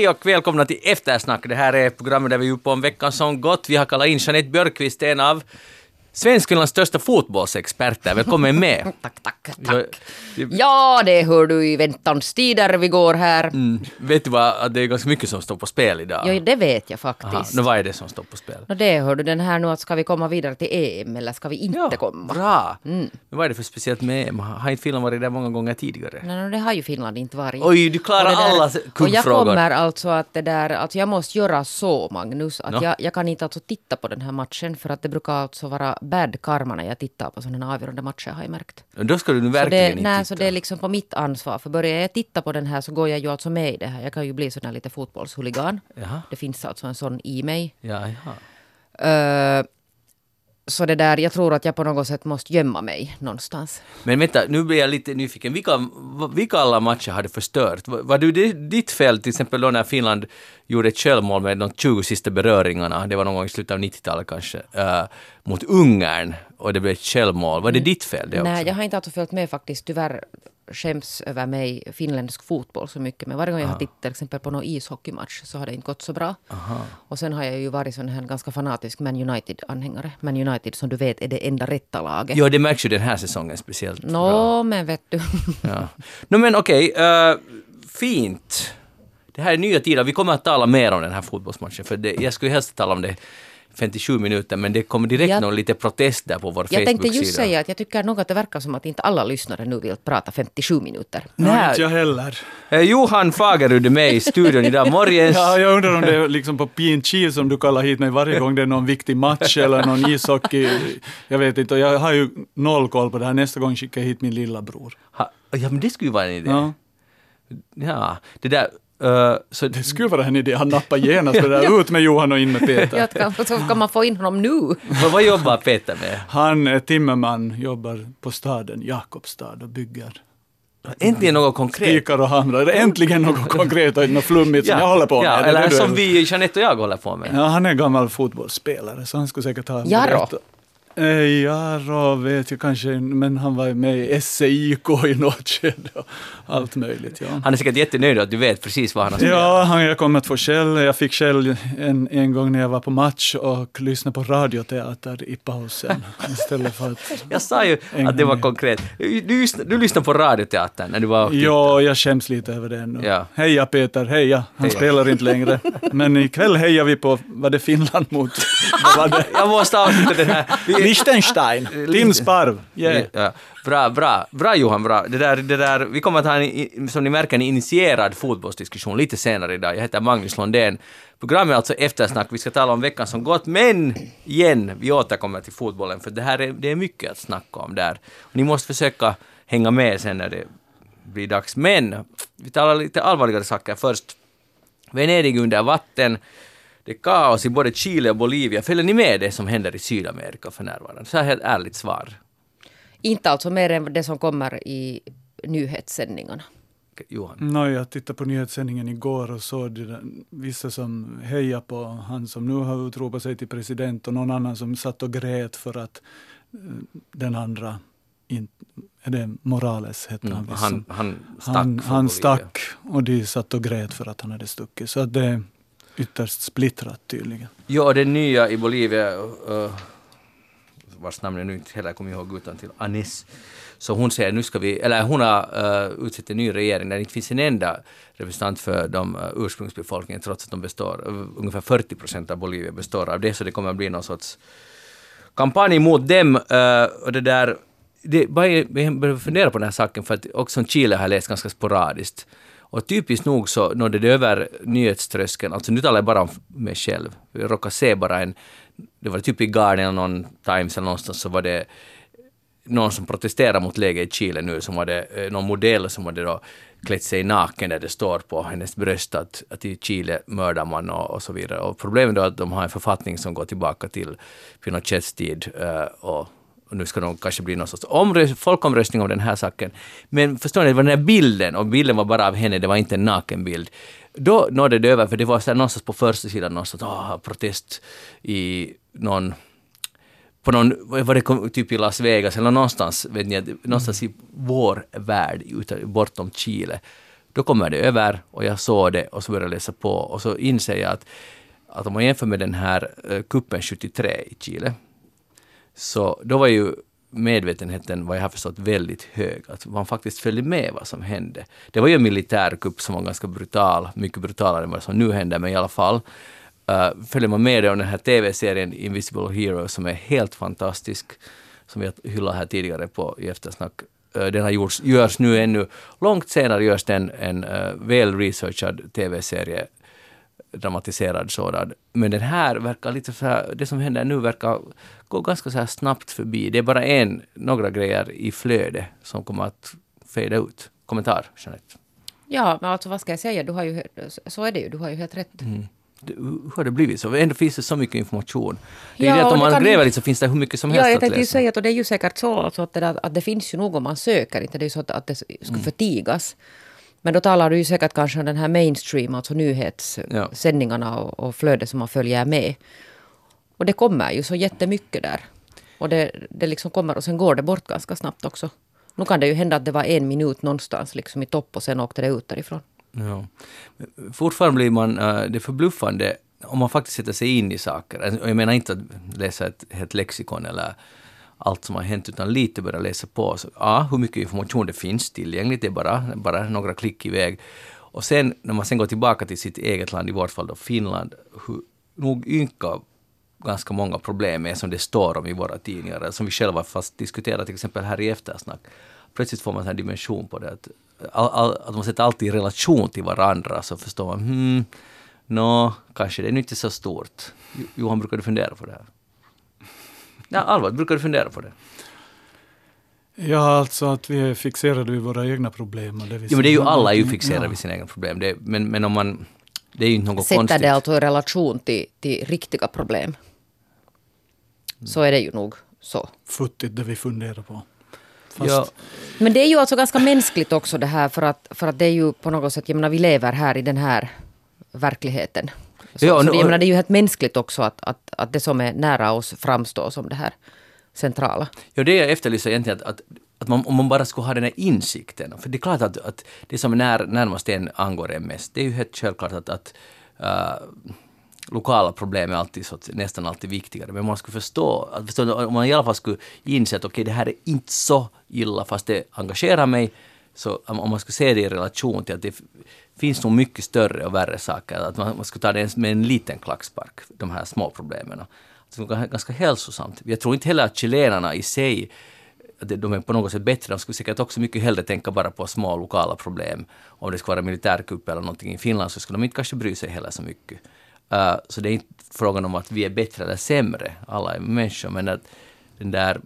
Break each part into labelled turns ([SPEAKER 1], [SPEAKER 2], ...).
[SPEAKER 1] Hej och välkomna till Eftersnack. Det här är programmet där vi är uppe om veckan som gått. Vi har kallat in Jeanette Björkqvist, en av Svenskfinlands största fotbollsexperter. Välkommen med.
[SPEAKER 2] Tack, tack, tack. Ja, det hör du i väntans tider vi går här.
[SPEAKER 1] Mm. Vet du vad, det är ganska mycket som står på spel idag?
[SPEAKER 2] Jo, det vet jag faktiskt. Aha,
[SPEAKER 1] nu, vad är det som står på spel?
[SPEAKER 2] No, det hör du den här nu att ska vi komma vidare till EM eller ska vi inte ja, komma?
[SPEAKER 1] Bra! Mm. Men vad är det för speciellt med EM? Har inte Finland varit där många gånger tidigare?
[SPEAKER 2] Nej, no, det har ju Finland inte varit.
[SPEAKER 1] Oj, du klarar alla kuggfrågor.
[SPEAKER 2] Och jag kommer alltså att det där, alltså jag måste göra så Magnus, att no. jag, jag kan inte alltså titta på den här matchen för att det brukar alltså vara bad karma när jag tittar på sådana avgörande matcher har jag märkt.
[SPEAKER 1] Då ska du verkligen
[SPEAKER 2] så det,
[SPEAKER 1] inte
[SPEAKER 2] nej,
[SPEAKER 1] titta.
[SPEAKER 2] Så det är liksom på mitt ansvar. För börjar jag titta på den här så går jag ju alltså med i det här. Jag kan ju bli sån här lite fotbollshuligan.
[SPEAKER 1] Jaha.
[SPEAKER 2] Det finns alltså en sån i mig.
[SPEAKER 1] Ja, uh,
[SPEAKER 2] så det där, jag tror att jag på något sätt måste gömma mig någonstans.
[SPEAKER 1] Men vänta, nu blir jag lite nyfiken. Vilka, vilka alla matcher har du förstört? Var det ditt fel till exempel då när Finland gjorde ett självmål med de 20 sista beröringarna, det var någon gång i slutet av 90-talet kanske, uh, mot Ungern och det blev ett självmål. Var det mm. ditt fel det också?
[SPEAKER 2] Nej, jag har inte alltså följt med faktiskt tyvärr skäms över mig finländsk fotboll så mycket. Men varje gång jag har tittat till exempel på någon ishockeymatch så har det inte gått så bra.
[SPEAKER 1] Aha.
[SPEAKER 2] Och sen har jag ju varit sån här ganska fanatisk Man United-anhängare. Man United som du vet är det enda rätta laget.
[SPEAKER 1] Ja, det märks ju den här säsongen speciellt
[SPEAKER 2] Nå, bra. men vet du.
[SPEAKER 1] ja. No, men okej, okay, uh, eh, fint. Det här är nya tider. Vi kommer att tala mer om den här fotbollsmatchen. För det, jag skulle helst tala om det 57 minuter, men det kom direkt jag, någon lite protest där på vår Facebook-sida.
[SPEAKER 2] Jag tänkte just säga att jag tycker nog att det verkar som att inte alla lyssnare nu vill prata 57 minuter.
[SPEAKER 3] Nej, inte jag heller.
[SPEAKER 1] Eh, Johan Fagerud är med i studion idag. Morgens.
[SPEAKER 3] Ja, jag undrar om det är liksom på pin som du kallar hit mig varje gång det är någon viktig match eller någon ishockey. Jag vet inte, jag har ju noll koll på det här. Nästa gång skickar jag hit min lilla bror.
[SPEAKER 1] Ha, ja, men det skulle ju vara en idé.
[SPEAKER 3] Ja.
[SPEAKER 1] Ja, det där Uh,
[SPEAKER 3] så det skulle vara en idé. Han nappar genast det där. Ut med Johan och in med Peter.
[SPEAKER 2] ja, kan, så kan man få in honom nu.
[SPEAKER 1] vad, vad jobbar Peter med?
[SPEAKER 3] Han är timmerman, jobbar på staden Jakobstad och bygger.
[SPEAKER 1] Äntligen något konkret.
[SPEAKER 3] Spikar och hamrar. Äntligen något konkret och något flummigt som ja, jag håller på med.
[SPEAKER 1] Ja, eller som vi, Jeanette och jag håller på med.
[SPEAKER 3] Ja, han är gammal fotbollsspelare så han skulle säkert ha
[SPEAKER 2] Jarro.
[SPEAKER 3] Ja, vet jag kanske, men han var med i SEIK i något skede och allt möjligt. Ja.
[SPEAKER 1] Han är säkert jättenöjd att du vet precis vad han har spelat.
[SPEAKER 3] Ja, han, jag kommer att få skäll. Jag fick skäll en, en gång när jag var på match och lyssnade på radioteater i pausen. Istället för att...
[SPEAKER 1] Jag sa ju att det var konkret. Du, du, du lyssnade på radioteatern när du var
[SPEAKER 3] Ja, jag skäms lite över det nu.
[SPEAKER 1] Ja.
[SPEAKER 3] Heja Peter, heja. Han heja. spelar inte längre. Men ikväll hejar vi på, var det Finland mot...
[SPEAKER 1] var det? Jag måste avsluta den här.
[SPEAKER 3] Liechtenstein, din sparv.
[SPEAKER 1] Yeah. Ja, bra, bra, bra Johan, bra. Det där, det där, vi kommer att ha en, som ni märker, en initierad fotbollsdiskussion lite senare idag. Jag heter Magnus Lundén. Programmet är alltså Eftersnack. Vi ska tala om veckan som gått, men igen, vi återkommer till fotbollen, för det här är, det är mycket att snacka om där. Och ni måste försöka hänga med sen när det blir dags. Men vi talar lite allvarligare saker först. Venedig under vatten det är kaos i både Chile och Bolivia. Följer ni med det som händer i Sydamerika för närvarande? Så här helt ärligt svar.
[SPEAKER 2] Inte alltså mer än det som kommer i nyhetssändningarna.
[SPEAKER 1] Johan?
[SPEAKER 3] No, jag tittade på nyhetssändningen igår och såg där, vissa som hejar på han som nu har utropat sig till president och någon annan som satt och grät för att eh, den andra, in, är det Morales hette
[SPEAKER 1] mm,
[SPEAKER 3] han,
[SPEAKER 1] han, han stack,
[SPEAKER 3] han, han stack och de satt och grät för att han hade stuckit. Så att det, ytterst splittrat tydligen.
[SPEAKER 1] Ja, det nya i Bolivia, uh, vars namn jag nu inte heller kommer ihåg utan till Anis. Så hon säger nu ska vi, eller hon har uh, utsett en ny regering där det inte finns en enda representant för de uh, ursprungsbefolkningen trots att de består, uh, ungefär 40 procent av Bolivia består av det, så det kommer att bli någon sorts kampanj mot dem. Uh, och det där, det, bara, jag börjar fundera på den här saken för att också Chile har jag läst ganska sporadiskt. Och typiskt nog så nådde det över nyhetströskeln, alltså nu talar jag bara om mig själv. Jag råkade se bara en, det var typ i Guardian eller någon Times eller någonstans så var det någon som protesterar mot läget i Chile nu, som hade eh, någon modell som hade då klätt sig naken där det står på hennes bröst att, att i Chile mördar man och, och så vidare. Och problemet är att de har en författning som går tillbaka till Pinochets tid eh, och och nu ska det kanske bli någon sorts omröst, folkomröstning om den här saken. Men förstår ni, det var den här bilden, och bilden var bara av henne, det var inte en nakenbild. Då nådde det över, för det var så här någonstans på första sidan någonstans, åh, ah, protest i någon på någon, var det typ i Las Vegas eller någonstans, vet ni, någonstans i vår värld, bortom Chile. Då kommer det över och jag såg det och så började jag läsa på och så inser jag att, att om man jämför med den här eh, kuppen 73 i Chile, så då var ju medvetenheten, vad jag har förstått, väldigt hög. Att man faktiskt följde med vad som hände. Det var ju en militärkupp som var ganska brutal, mycket brutalare än vad som nu händer, men i alla fall. Uh, följer man med om den här TV-serien Invisible Hero som är helt fantastisk, som vi hyllat här tidigare på i eftersnack. Uh, den har gjorts, görs nu ännu, långt senare görs den en eh, uh, väl researchad TV-serie dramatiserad sådan. Men den här verkar lite så här, det som händer nu verkar gå ganska så snabbt förbi. Det är bara en, några grejer i flödet som kommer att fejda ut. Kommentar, Jeanette?
[SPEAKER 2] Ja, men alltså vad ska jag säga, du har ju, så är det ju, du har ju helt rätt. Mm.
[SPEAKER 1] Hur har det blivit så? Ändå finns det så mycket information. Det är ja, det att om man gräver lite så finns det hur mycket som helst
[SPEAKER 2] ja,
[SPEAKER 1] jag
[SPEAKER 2] tänkte ju säga att det är ju säkert så alltså att, det där, att det finns ju nog om man söker, inte det är så att, att det skulle mm. förtigas. Men då talar du ju säkert kanske om den här mainstream, alltså nyhetssändningarna ja. och, och flödet som man följer med. Och det kommer ju så jättemycket där. Och det, det liksom kommer och sen går det bort ganska snabbt också. Nu kan det ju hända att det var en minut någonstans liksom i topp och sen åkte det ut därifrån.
[SPEAKER 1] Ja. Fortfarande blir man, uh, det förbluffande om man faktiskt sätter sig in i saker. Alltså, jag menar inte att läsa ett helt lexikon eller allt som har hänt, utan lite börja läsa på. Så, ja, hur mycket information det finns tillgängligt, det är bara, bara några klick iväg. Och sen när man sen går tillbaka till sitt eget land, i vårt fall då Finland, hur nog ynka ganska många problem är som det står om i våra tidningar, som vi själva fast diskuterar till exempel här i eftersnack. Plötsligt får man en dimension på det, att, all, all, att man sätter alltid i relation till varandra, så förstår man, hmm, nå, kanske det är inte så stort. Johan, brukar du fundera på det här? Ja, allvarligt, brukar du fundera på det?
[SPEAKER 3] Ja, alltså att vi är fixerade vid våra egna problem. Och det
[SPEAKER 1] jo, men det är ju alla är ju fixerade ja. vid sina egna problem. Det, men, men om man... Det är ju inte något
[SPEAKER 2] Sätter
[SPEAKER 1] konstigt.
[SPEAKER 2] det alltså i relation till, till riktiga problem. Så är det ju nog så.
[SPEAKER 3] Futtigt det vi funderar på.
[SPEAKER 1] Fast... Ja.
[SPEAKER 2] Men det är ju alltså ganska mänskligt också det här för att, för att det är ju på något sätt, jag menar vi lever här i den här verkligheten. Så, ja, så det, jag menar, det är ju helt mänskligt också att, att, att det som är nära oss framstår som det här centrala.
[SPEAKER 1] Ja, det jag efterlyser egentligen att, att, att man, om man bara skulle ha den här insikten. För det är klart att, att det som är när, närmast en angår en mest, det är ju helt självklart att, att uh, lokala problem är alltid så, nästan alltid viktigare. Men man skulle förstå, att förstå, om man i alla fall skulle inse att okej, okay, det här är inte så illa fast det engagerar mig, så om man skulle se det i relation till att det finns nog mycket större och värre saker, att man, man skulle ta det med en liten klackspark, de här små problemen. Det är ganska hälsosamt. Jag tror inte heller att chilenarna i sig de är på något sätt bättre. De skulle säkert också mycket hellre tänka bara på små lokala problem. Om det skulle vara militärkupp eller någonting i Finland så skulle de inte kanske bry sig heller så mycket. Uh, så det är inte frågan om att vi är bättre eller sämre. Alla är människor. Men att den där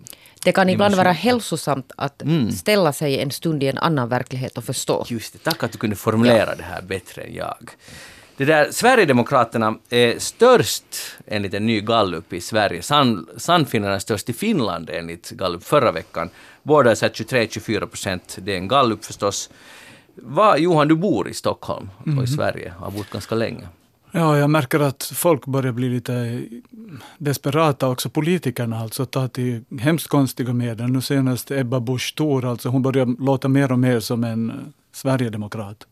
[SPEAKER 2] det kan ibland vara hälsosamt att mm. ställa sig en stund i en annan verklighet och förstå.
[SPEAKER 1] Just det, tack att du kunde formulera ja. det här bättre än jag. Det där, Sverigedemokraterna är störst enligt en ny gallup i Sverige. San, Sannfinnarna är störst i Finland enligt gallup förra veckan. Båda är 23-24 procent. Det är en gallup förstås. Va, Johan, du bor i Stockholm och mm. i Sverige, har bort ganska länge.
[SPEAKER 3] Ja, jag märker att folk börjar bli lite desperata, också politikerna, alltså ta till hemskt konstiga medel. Nu senast Ebba Busch Thor, alltså hon börjar låta mer och mer som en sverigedemokrat.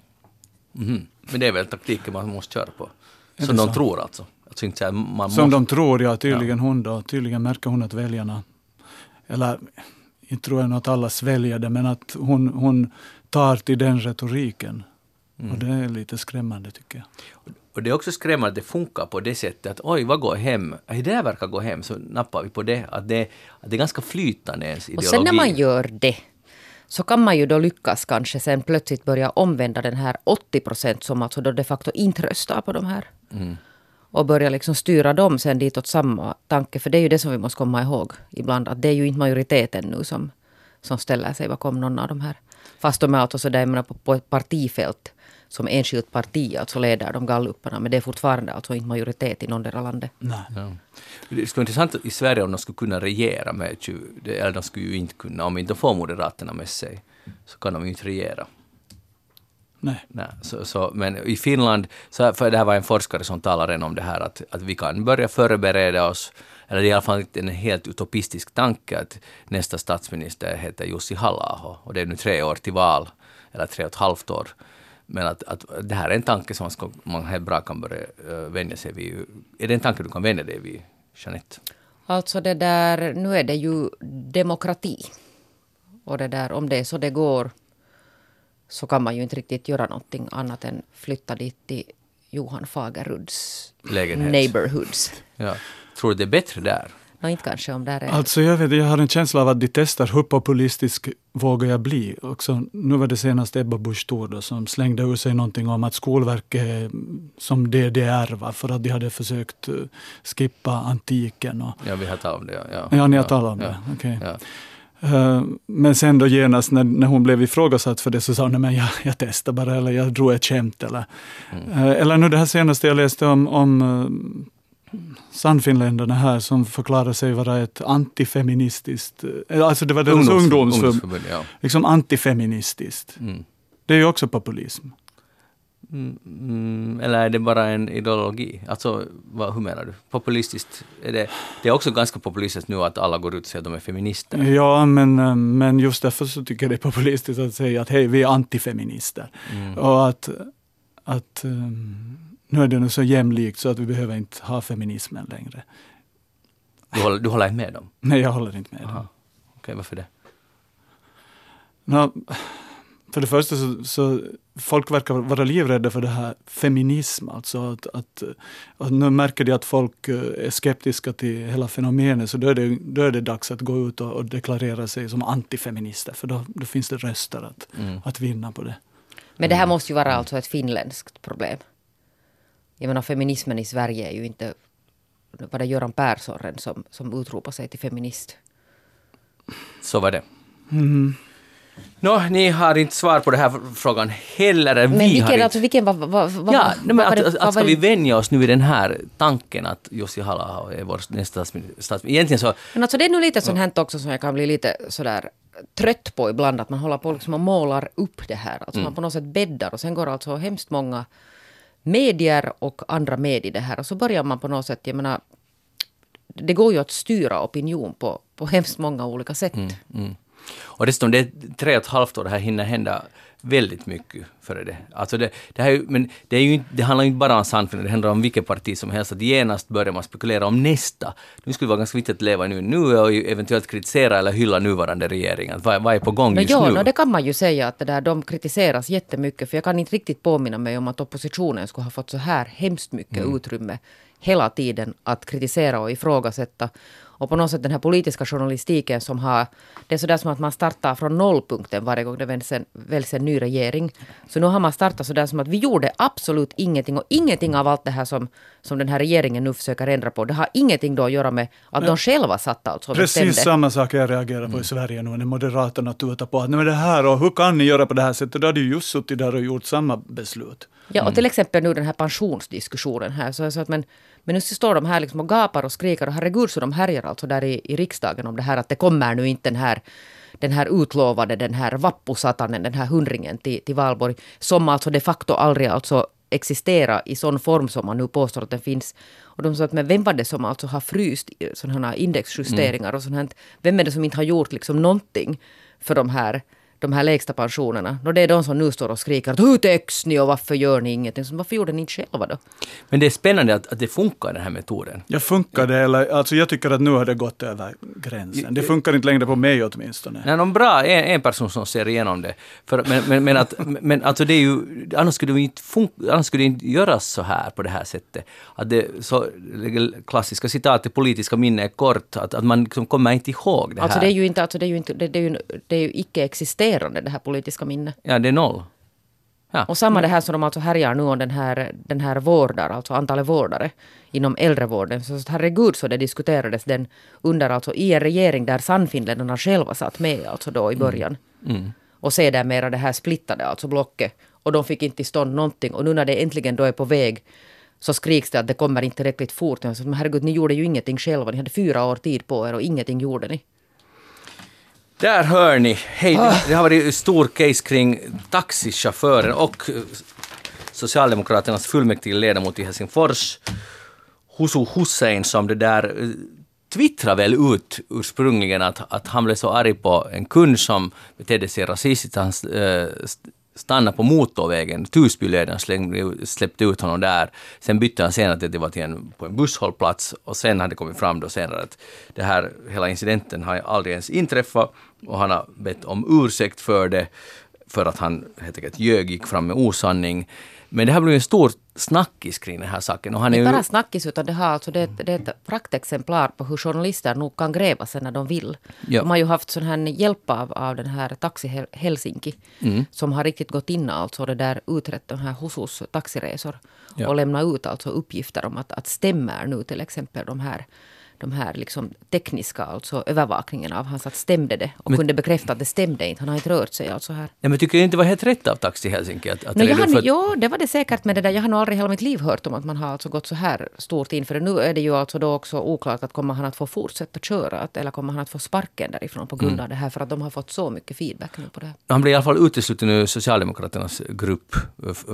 [SPEAKER 1] Mm. Men det är väl taktiken man måste köra på? Som de så? tror alltså? alltså inte här,
[SPEAKER 3] man som måste... de tror, ja. Tydligen ja. hon då. Tydligen märker hon att väljarna, eller inte tror jag att alla sväljer det, men att hon, hon tar till den retoriken. Mm. Och det är lite skrämmande tycker jag.
[SPEAKER 1] Och det är också skrämmande att det funkar på det sättet att oj, vad går hem? Det där verkar gå hem, så nappar vi på det. Att det, att det är ganska flytande ens ideologi.
[SPEAKER 2] Och sen när man gör det, så kan man ju då lyckas kanske sen plötsligt börja omvända den här 80 procent som alltså då de facto inte röstar på de här. Mm. Och börja liksom styra dem sen ditåt samma tanke. För det är ju det som vi måste komma ihåg ibland. Att det är ju inte majoriteten nu som, som ställer sig bakom någon av de här. Fast de är alltså så där, på, på ett partifält som enskilt parti alltså leder de galluparna. Men det är fortfarande alltså inte majoritet i någondera landet.
[SPEAKER 3] Nej. Ja.
[SPEAKER 1] Det skulle vara intressant i Sverige om de skulle kunna regera med, eller de skulle ju inte kunna, om inte de får Moderaterna med sig, så kan de ju inte regera.
[SPEAKER 3] Nej.
[SPEAKER 1] Nej så, så, men i Finland, så, för det här var en forskare som talade om det här, att, att vi kan börja förbereda oss, eller det är i alla fall en helt utopistisk tanke, att nästa statsminister heter Jussi halla och det är nu tre år till val, eller tre och ett halvt år Men att, att det här är en tanke som man, ska, man helt bra kan börja uh, vänja sig vid. Är det en tanke du kan vänja dig vid, Jeanette?
[SPEAKER 2] Alltså det där, nu är det ju demokrati. Och det där, om det är så det går så kan man ju inte riktigt göra någonting annat än flytta dit till Johan Fageruds
[SPEAKER 1] Lägenhet.
[SPEAKER 2] neighborhoods.
[SPEAKER 1] Ja. Tror du det är bättre där?
[SPEAKER 2] Nå, inte kanske om där är...
[SPEAKER 3] Alltså jag, vet, jag har en känsla av att de testar hur populistisk vågar jag bli. Också, nu var det senast Ebba Busch Thor som slängde ur sig någonting om att Skolverket är som DDR va, för att de hade försökt uh, skippa antiken. Och,
[SPEAKER 1] Ja, vi har talat om det. Ja,
[SPEAKER 3] ja, ni har talat om
[SPEAKER 1] ja,
[SPEAKER 3] det. okej.
[SPEAKER 1] Ja.
[SPEAKER 3] Uh, men sen då genast när, när hon blev ifrågasatt för det så sa hon, "Nej, men jag, jag testar bara eller jag drog ett skämt. Eller,
[SPEAKER 1] Mm.
[SPEAKER 3] eller nu det här senaste jag läste om, om Sannfinländarna här som förklarar sig vara ett antifeministiskt, uh, alltså det var deras
[SPEAKER 1] Ungdoms-
[SPEAKER 3] ungdomsförbund,
[SPEAKER 1] ungdomsförbund, ja.
[SPEAKER 3] liksom antifeministiskt.
[SPEAKER 1] Mm.
[SPEAKER 3] Det är ju också populism.
[SPEAKER 1] Mm, mm, eller är det bara en ideologi? Alltså, vad, hur menar du? Populistiskt? Är det, det är också ganska populistiskt nu att alla går ut och säger att de är feminister.
[SPEAKER 3] Ja, men, uh, men just därför så tycker jag det är populistiskt att säga att hej, vi är antifeminister.
[SPEAKER 1] Mm.
[SPEAKER 3] Och att, att um, nu är det nu så jämlikt så att vi behöver inte ha feminismen längre.
[SPEAKER 1] Du, håller, du håller inte med dem?
[SPEAKER 3] Nej, jag håller inte med.
[SPEAKER 1] Aha.
[SPEAKER 3] dem.
[SPEAKER 1] Okej, varför det?
[SPEAKER 3] Nå, för det första så, så folk verkar vara livrädda för det här feminism, alltså att, att, att nu märker de att folk eh, är skeptiska till hela fenomenet, så då är det, då är det dags att gå ut och, och deklarera sig som antifeminister, för då, då finns det röster att,
[SPEAKER 1] Mm.
[SPEAKER 3] att vinna på det.
[SPEAKER 2] Men det här måste ju vara alltså ett finländskt problem. Jag menar feminismen i Sverige är ju inte... Var det Göran Persson som, som utropade sig till feminist?
[SPEAKER 1] Så var det.
[SPEAKER 3] Mm.
[SPEAKER 1] Nå, ni har inte svar på den här frågan heller.
[SPEAKER 2] Men
[SPEAKER 1] vi har
[SPEAKER 2] vilken,
[SPEAKER 1] inte.
[SPEAKER 2] alltså, vilken var, var, var,
[SPEAKER 1] Ja, nej, men
[SPEAKER 2] vad var
[SPEAKER 1] att,
[SPEAKER 2] det-
[SPEAKER 1] att, ska
[SPEAKER 2] var
[SPEAKER 1] vi vänja oss nu vid den här tanken att Jussi halla är vår nästa statsminister. Egentligen så,
[SPEAKER 2] Men alltså det är nog lite sånt här också som jag kan bli lite sådär trött på ibland. Att man håller på liksom och målar upp det här. Alltså man på något sätt bäddar och sen går alltså hemskt många medier och andra med i det här. Och så börjar man på något sätt, jag menar, det går ju att styra opinion på, på hemskt många olika sätt.
[SPEAKER 1] mm. mm. Och dessutom, det är tre och ett halvt år, det här hinner hända väldigt mycket före det. Alltså det, det, här, men det, är ju det handlar ju inte bara om Sannfinland, det handlar om vilket parti som helst. Att genast börjar man spekulera om nästa. Nu skulle det vara ganska viktigt att leva nu, nu och eventuellt kritisera eller hylla nuvarande regering. Vad, vad är på gång just
[SPEAKER 2] ja,
[SPEAKER 1] nu?
[SPEAKER 2] no, det kan man ju säga att det där, de kritiseras jättemycket. För jag kan inte riktigt påminna mig om att oppositionen skulle ha fått så här hemskt mycket
[SPEAKER 1] Mm.
[SPEAKER 2] utrymme hela tiden att kritisera och ifrågasätta. Och på något sätt den här politiska journalistiken som har... Det är sådär som att man startar från nollpunkten varje gång det väljs en, väljs en ny regering. Så nu har man startat sådär som att vi gjorde absolut ingenting och ingenting av allt det här som, som den här regeringen nu försöker ändra på. Det har ingenting då att göra med att de själva satt och
[SPEAKER 3] Precis
[SPEAKER 2] bestämde.
[SPEAKER 3] samma sak jag reagerar på i Sverige nu när Moderaterna tutar på att nej men det här och hur kan ni göra på det här sättet? Då hade ju just suttit där och gjort samma beslut.
[SPEAKER 2] Ja, och till exempel nu den här pensionsdiskussionen här. Så, så att, men, men nu så står de här liksom och gapar och skriker och herregud så de härjar alltså där i, i riksdagen om det här att det kommer nu inte den här den här utlovade, den här vappusatanen, den här hundringen till, till Valborg, som alltså de facto aldrig alltså existerar i sån form som man nu påstår att den finns. Och de sa att men vem var det som alltså har fryst sådana här indexjusteringar och sånt här? Vem är det som inte har gjort liksom någonting för de här de här lägsta pensionerna. Och det är de som nu står och skriker att hur täcks ni och varför gör ni ingenting? Så varför gjorde ni inte själva då?
[SPEAKER 1] Men det är spännande att, att det funkar, den här metoden.
[SPEAKER 3] Ja, funkar det eller? Alltså jag tycker att nu har det gått över gränsen. Det funkar inte längre på mig åtminstone.
[SPEAKER 1] Nej, någon bra, en, en person som ser igenom det. För, men, men, men, att, men alltså det är ju, annars skulle det inte, fun- annars skulle det inte göras så här på det här sättet. Att det, så, klassiska citatet, politiska minne är kort, att, att man liksom kommer inte ihåg det
[SPEAKER 2] Alltså
[SPEAKER 1] här.
[SPEAKER 2] det är ju inte, alltså det är ju inte, det, det är ju, det är ju icke-existerande det här politiska minnet.
[SPEAKER 1] Ja, det är noll. Ja.
[SPEAKER 2] Och samma det här som de alltså härjar nu om den här, den här vårdar, alltså antalet vårdare inom äldrevården. Så herregud så det diskuterades den under alltså i en regering där Sannfinländarna själva satt med alltså då i början.
[SPEAKER 1] Mm.
[SPEAKER 2] Och sedermera det här splittade alltså blocket. Och de fick inte till stånd någonting. Och nu när det äntligen då är på väg så skriks det att det kommer inte tillräckligt fort. Men herregud, ni gjorde ju ingenting själva. Ni hade fyra år tid på er och ingenting gjorde ni.
[SPEAKER 1] Där hör ni. Hej,
[SPEAKER 2] Ah.
[SPEAKER 1] det har varit stor case kring taxichauffören och eh, Socialdemokraternas fullmäktige ledamot i Helsingfors, Husu Hussein, som det där eh, twittrade väl ut ursprungligen att, att han blev så arg på en kund som betedde sig rasistiskt. Han eh, st- stannade på motorvägen. Tusbyledaren släppte ut honom där. Sen bytte han senare till att det var till en, på en busshållplats och sen hade det kommit fram då senare att det här, hela incidenten har aldrig ens inträffat och han har bett om ursäkt för det för att han helt enkelt ljög, gick fram med osanning. Men det har blivit en stor snackis kring den här saken.
[SPEAKER 2] Och han är Inte bara snackis, utan det, har alltså, det, det är ett praktexemplar på hur journalister nog kan gräva sig när de vill. Ja. De har ju haft sån här hjälp av, av den här Taxi Helsinki, mm. som har riktigt gått in alltså det där utrett de här Husus taxiresor ja. och lämnat ut alltså uppgifter om att, att stämmer nu till exempel de här de här liksom tekniska alltså övervakningen av hans att stämde det och men, kunde bekräfta att det stämde inte. Han har inte rört sig alltså här.
[SPEAKER 1] Ja, men tycker du inte det var helt rätt av Taxi Helsinki att, att
[SPEAKER 2] no, jag har, för... Jo, det var det säkert med det där. Jag har nog aldrig hela mitt liv hört om att man har alltså gått så här stort in för det. Nu är det ju alltså då också oklart att kommer han att få fortsätta köra att, eller kommer han att få sparken därifrån på grund mm. av det här för att de har fått så mycket feedback nu på det här.
[SPEAKER 1] Han blir i alla fall utesluten ur Socialdemokraternas grupp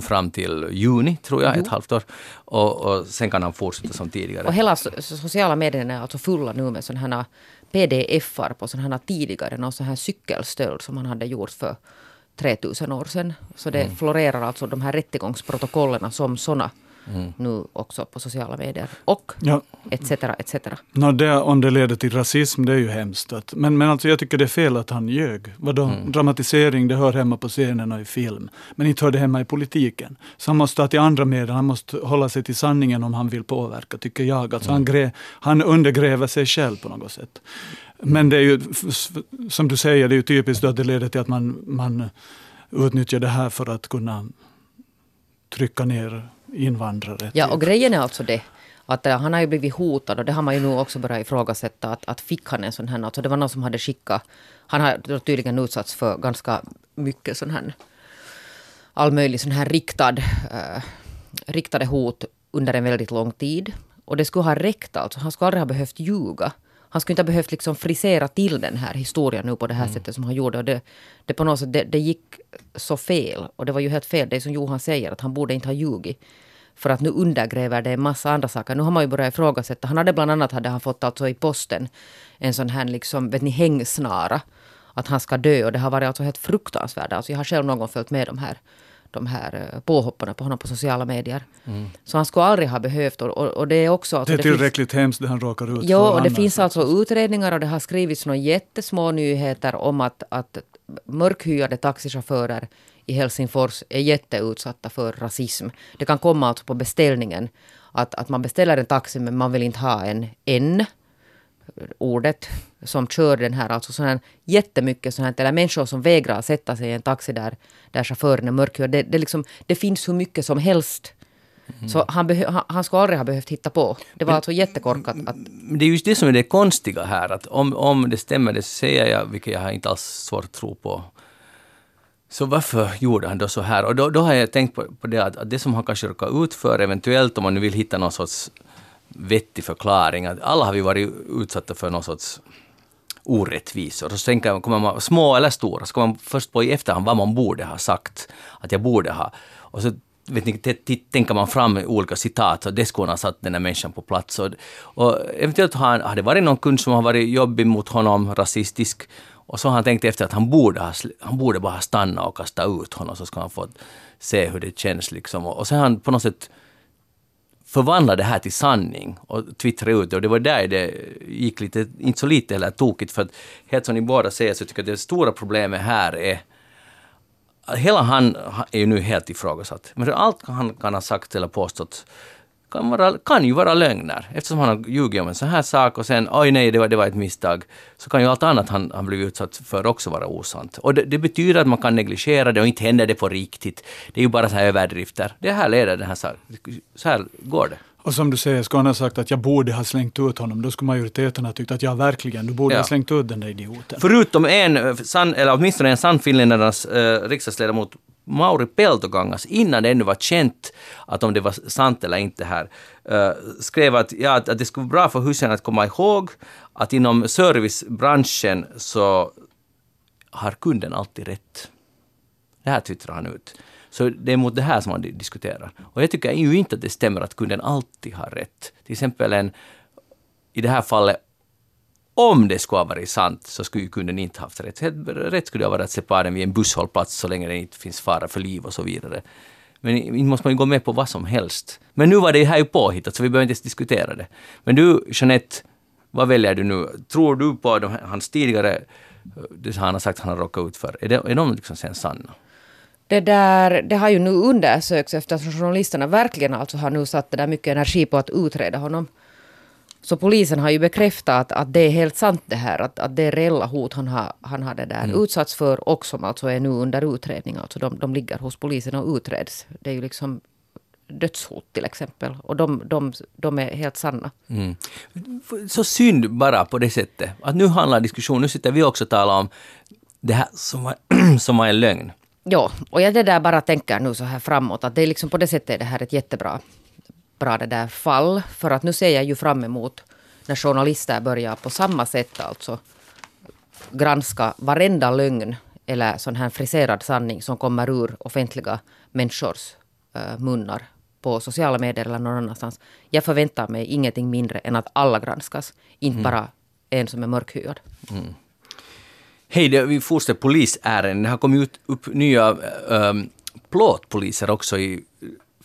[SPEAKER 1] fram till juni, tror jag, jo. ett halvt år. Och, och sen kan han fortsätta som tidigare.
[SPEAKER 2] Och hela sociala medierna alltså fulla nu med sådana här pdf-ar på sådana här tidigare, någon sån här cykelstöld som man hade gjort för 3000 år sedan. Så det mm. florerar alltså de här rättegångsprotokollen som sådana mm. nu också på sociala medier. Och ja. etc. etc.
[SPEAKER 3] No, det, om det leder till rasism, det är ju hemskt. Att, men, men alltså jag tycker det är fel att han ljög. Vadå? Mm. Dramatisering, det hör hemma på scenen och i film. Men inte hör det hemma i politiken. Så han måste ta till andra medel, han måste hålla sig till sanningen om han vill påverka, tycker jag. Alltså mm. han, grä, han undergräver sig själv på något sätt. Men det är ju, som du säger, det är ju typiskt att det leder till att man, man utnyttjar det här för att kunna trycka ner invandrare.
[SPEAKER 2] Ja, och grejen är alltså det att uh, han har ju blivit hotad och det har man ju nu också börjat ifrågasätta. Att, att fick han en sån här, alltså det var någon som hade skickat, han har tydligen utsatts för ganska mycket sån här, all möjlig sån här riktad, uh, riktade hot under en väldigt lång tid. Och det skulle ha räckt alltså, han skulle aldrig ha behövt ljuga. Han skulle inte ha behövt liksom frisera till den här historien nu på det här mm. sättet som han gjorde. Och det, det på något sätt, det, det, gick så fel. Och det var ju helt fel, det som Johan säger, att han borde inte ha ljugit. För att nu undergräver det en massa andra saker. Nu har man ju börjat ifrågasätta. Han hade bland annat hade han fått alltså i posten en sån här liksom, vet ni, hängsnara. Att han ska dö. Och det har varit alltså helt fruktansvärt. Alltså jag har själv någon gång följt med de här de här eh, påhopparna på honom på sociala medier. Mm. Så han skulle aldrig ha behövt. Och, och det är också...
[SPEAKER 3] Alltså, det är tillräckligt det finns, hemskt det han råkar ut
[SPEAKER 2] Ja, och det finns alltså utredningar och det har skrivits några jättesmå nyheter om att, att mörkhyade taxichaufförer i Helsingfors är jätteutsatta för rasism. Det kan komma alltså på beställningen. Att, att man beställer en taxi men man vill inte ha en än ordet som kör den här, alltså sån här jättemycket här, eller människor som vägrar sätta sig i en taxi där, där chauffören är mörkhyad. Det, det, liksom, det finns hur mycket som helst. Mm. Så han, han, han skulle aldrig ha behövt hitta på. Det var men, alltså jättekorkat. Att...
[SPEAKER 1] Det är just det som är det konstiga här, att om, om det stämmer, det säger jag, vilket jag har inte alls svårt att tro på. Så varför gjorde han då så här? Och då, då har jag tänkt på, på det att, att det som han kanske råkat ut för, eventuellt om man nu vill hitta någon sorts vettig förklaring. Att alla har vi varit utsatta för någon sorts orättvisor. Så tänker kommer man, små eller stora, så kommer man först på i efterhand vad man borde ha sagt att jag borde ha. Och så vet ni, tänker man fram olika citat, så det skulle ha satt den här människan på plats. Och, och eventuellt har, har det varit någon kund som har varit jobbig mot honom, rasistisk, och så har han tänkt efter att han borde, ha, han borde bara stanna och kasta ut honom, så ska han få se hur det känns. Liksom. Och, och så har han på något sätt förvandla det här till sanning och twittra ut det. Och det var där det gick lite, inte så lite eller tokigt, för att helt som ni båda säger så tycker jag att det stora problemet här är Hela han är ju nu helt ifrågasatt. Men allt han kan ha sagt eller påstått kan, vara, kan ju vara lögner. Eftersom han har ljugit om en sån här sak och sen oj nej, det var, det var ett misstag. Så kan ju allt annat han, han blivit utsatt för också vara osant. Och det, det, betyder att man kan negligera det och inte händer det på riktigt. Det är ju bara så här överdrifter. Det här leder den här saken. Så här går det.
[SPEAKER 3] Och som du säger, skulle han ha sagt att jag borde ha slängt ut honom, då skulle majoriteten ha tyckt att ja, verkligen, du borde ja. ha slängt ut den där idioten.
[SPEAKER 1] Förutom en, sann, eller åtminstone en sann finländarnas eh, riksdagsledamot Mauri Peltokangas, innan det ännu var känt att om det var sant eller inte här, eh, skrev att, ja, att det skulle vara bra för husen att komma ihåg att inom servicebranschen så har kunden alltid rätt. Det här twittrar han ut. Så det är mot det här som man diskuterar. Och jag tycker ju inte att det stämmer att kunden alltid har rätt. Till exempel en, i det här fallet, om det skulle ha varit sant så skulle ju kunden inte haft rätt. Helt rätt skulle det ha varit att separa den vid en busshållplats så länge det inte finns fara för liv och så vidare. Men inte måste man ju gå med på vad som helst. Men nu var det här ju påhittat så vi behöver inte ens diskutera det. Men du, Jeanette, vad väljer du nu? Tror du på de, hans tidigare, eh, det han har sagt att han har råkat ut för, är, det, är de liksom sen sanna?
[SPEAKER 2] Det, där, det har ju nu undersökts eftersom journalisterna verkligen alltså har nu satt det där mycket energi på att utreda honom. Så polisen har ju bekräftat att, att det är helt sant det här, att, att det är reella hot han har, han har det där mm. utsatts för och som alltså är nu under utredning. Alltså de, de ligger hos polisen och utreds. Det är ju liksom dödshot till exempel. Och de, de, de är helt sanna. Mm.
[SPEAKER 1] Så synd bara på det sättet. Att nu handlar diskussionen, nu sitter vi också och talar om det här som var, som var en lögn.
[SPEAKER 2] Ja, och jag det där bara tänker nu så här framåt att det är liksom på det sättet är det här ett jättebra bra det där fall. För att nu ser jag ju fram emot när journalister börjar på samma sätt alltså granska varenda lögn eller sån här friserad sanning som kommer ur offentliga människors uh, munnar på sociala medier eller någon annanstans. Jag förväntar mig ingenting mindre än att alla granskas, inte mm. bara en som är mörkhyad. Mm.
[SPEAKER 1] Hej, vi fortsätter polisärenden. Det har kommit ut upp nya um, plåtpoliser också i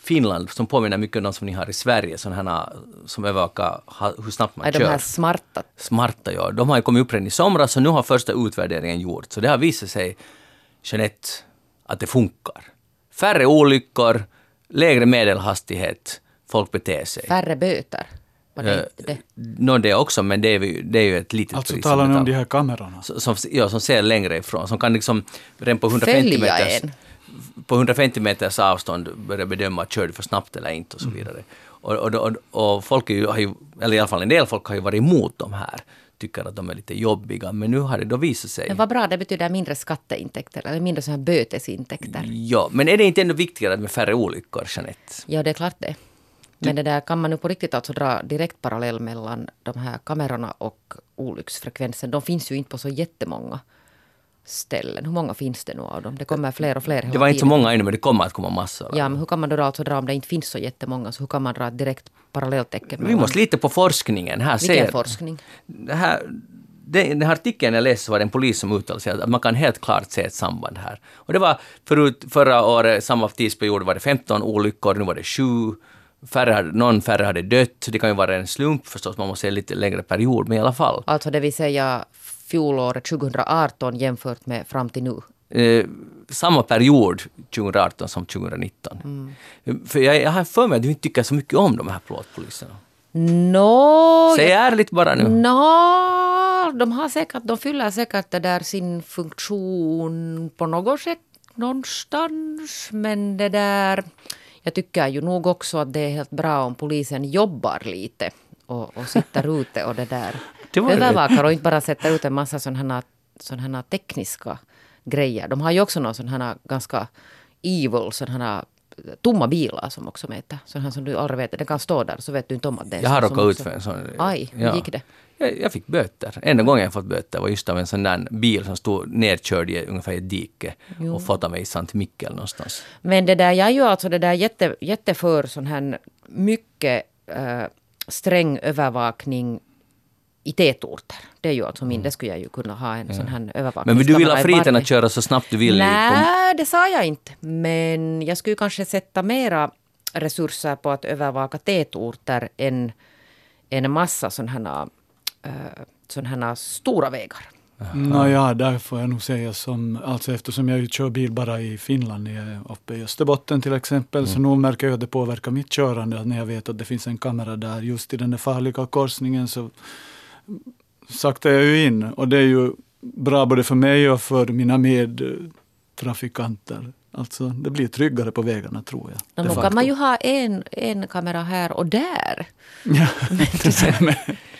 [SPEAKER 1] Finland som påminner mycket om de som ni har i Sverige, sådana här som övervakar hur snabbt man
[SPEAKER 2] är
[SPEAKER 1] kör.
[SPEAKER 2] De här smarta?
[SPEAKER 1] Smarta, ja. De har ju kommit upp redan i somras och nu har första utvärderingen gjorts. Så det har visat sig, Jeanette, att det funkar. Färre olyckor, lägre medelhastighet, folk beter sig.
[SPEAKER 2] Färre böter? Var det uh, inte det?
[SPEAKER 1] No, det också, men det är, det är ju ett litet
[SPEAKER 3] alltså, pris. Alltså talar ni om de här kamerorna?
[SPEAKER 1] Som, ja, som ser längre ifrån, som kan liksom redan på 150 Följa meters... En på 150 meters avstånd börja bedöma kör du för snabbt eller inte och så mm. vidare. Och, och, och, och folk är ju, har ju, eller i alla fall en del folk har ju varit emot de här tycker att de är lite jobbiga, men nu har det då visat sig.
[SPEAKER 2] Men vad bra, det betyder mindre skatteintäkter, eller mindre så här bötesintäkter.
[SPEAKER 1] Ja, men är det inte ändå viktigare med färre olyckor, Jeanette?
[SPEAKER 2] Ja, det är klart det. Men det där kan man nu på riktigt alltså dra direkt parallell mellan de här kamerorna och olycksfrekvensen. De finns ju inte på så jättemånga ställen. Hur många finns det nu av dem? Det kommer fler och fler
[SPEAKER 1] Det var inte så många ännu men det kommer att komma massor.
[SPEAKER 2] Ja, men hur kan man då alltså dra om det inte finns så jättemånga? Så hur kan man dra ett direkt parallelltecken?
[SPEAKER 1] Vi måste lita på forskningen. Här
[SPEAKER 2] Vilken ser, forskning?
[SPEAKER 1] Det här, den, den här artikeln jag läste var det en polis som uttalade sig att man kan helt klart se ett samband här. Och det var förut, förra året, samma tidsperiod var det 15 olyckor, nu var det 7. Färre någon färre hade dött. Det kan ju vara en slump förstås, man måste se lite längre period, men i alla fall.
[SPEAKER 2] Alltså det vill säga fjolåret 2018 jämfört med fram till nu?
[SPEAKER 1] Eh, samma period 2018 som 2019. Mm. För jag, jag har för mig att du inte tycker så mycket om de här plåtpoliserna.
[SPEAKER 2] No,
[SPEAKER 1] Säg ärligt bara nu.
[SPEAKER 2] No, de, har säkert, de fyller säkert det där sin funktion på något sätt någonstans. Men det där... Jag tycker ju nog också att det är helt bra om polisen jobbar lite och, och sitter ute och det där övervakar och inte bara sätter ut en massa sådana här tekniska grejer. De har ju också någon sån här ganska evil, sån här tomma bilar som också mäter. Sådana som du aldrig vet, den kan stå där så vet du inte om att det är
[SPEAKER 1] Jag har råkat ut för en sån.
[SPEAKER 2] Aj, hur ja. gick det?
[SPEAKER 1] Jag, jag, fick böter. Enda gången jag fått böter var just av en sån där bil som stod nedkörd i ungefär ett dike jo. och fått mig i Sankt Mikkel någonstans.
[SPEAKER 2] Men det där, jag är ju alltså det där jätte, jätteför sån här mycket äh, sträng övervakning i tätorter. Det är ju alltså min, mm. det skulle jag ju kunna ha en ja. sån här övervakning.
[SPEAKER 1] Men du vill ha friheten att köra så snabbt du vill?
[SPEAKER 2] Nej, det sa jag inte. Men jag skulle kanske sätta mera resurser på att övervaka tätorter än en massa sådana här, uh, sån här stora vägar.
[SPEAKER 3] Nåja, där får jag nog säga som, alltså eftersom jag kör bil bara i Finland, uppe i Österbotten till exempel, mm. så nog märker jag att det påverkar mitt körande, när jag vet att det finns en kamera där just i den där farliga korsningen så saktar jag ju in och det är ju bra både för mig och för mina medtrafikanter. Alltså det blir tryggare på vägarna tror jag.
[SPEAKER 2] Då kan man ju ha en, en kamera här och där.
[SPEAKER 3] Ja.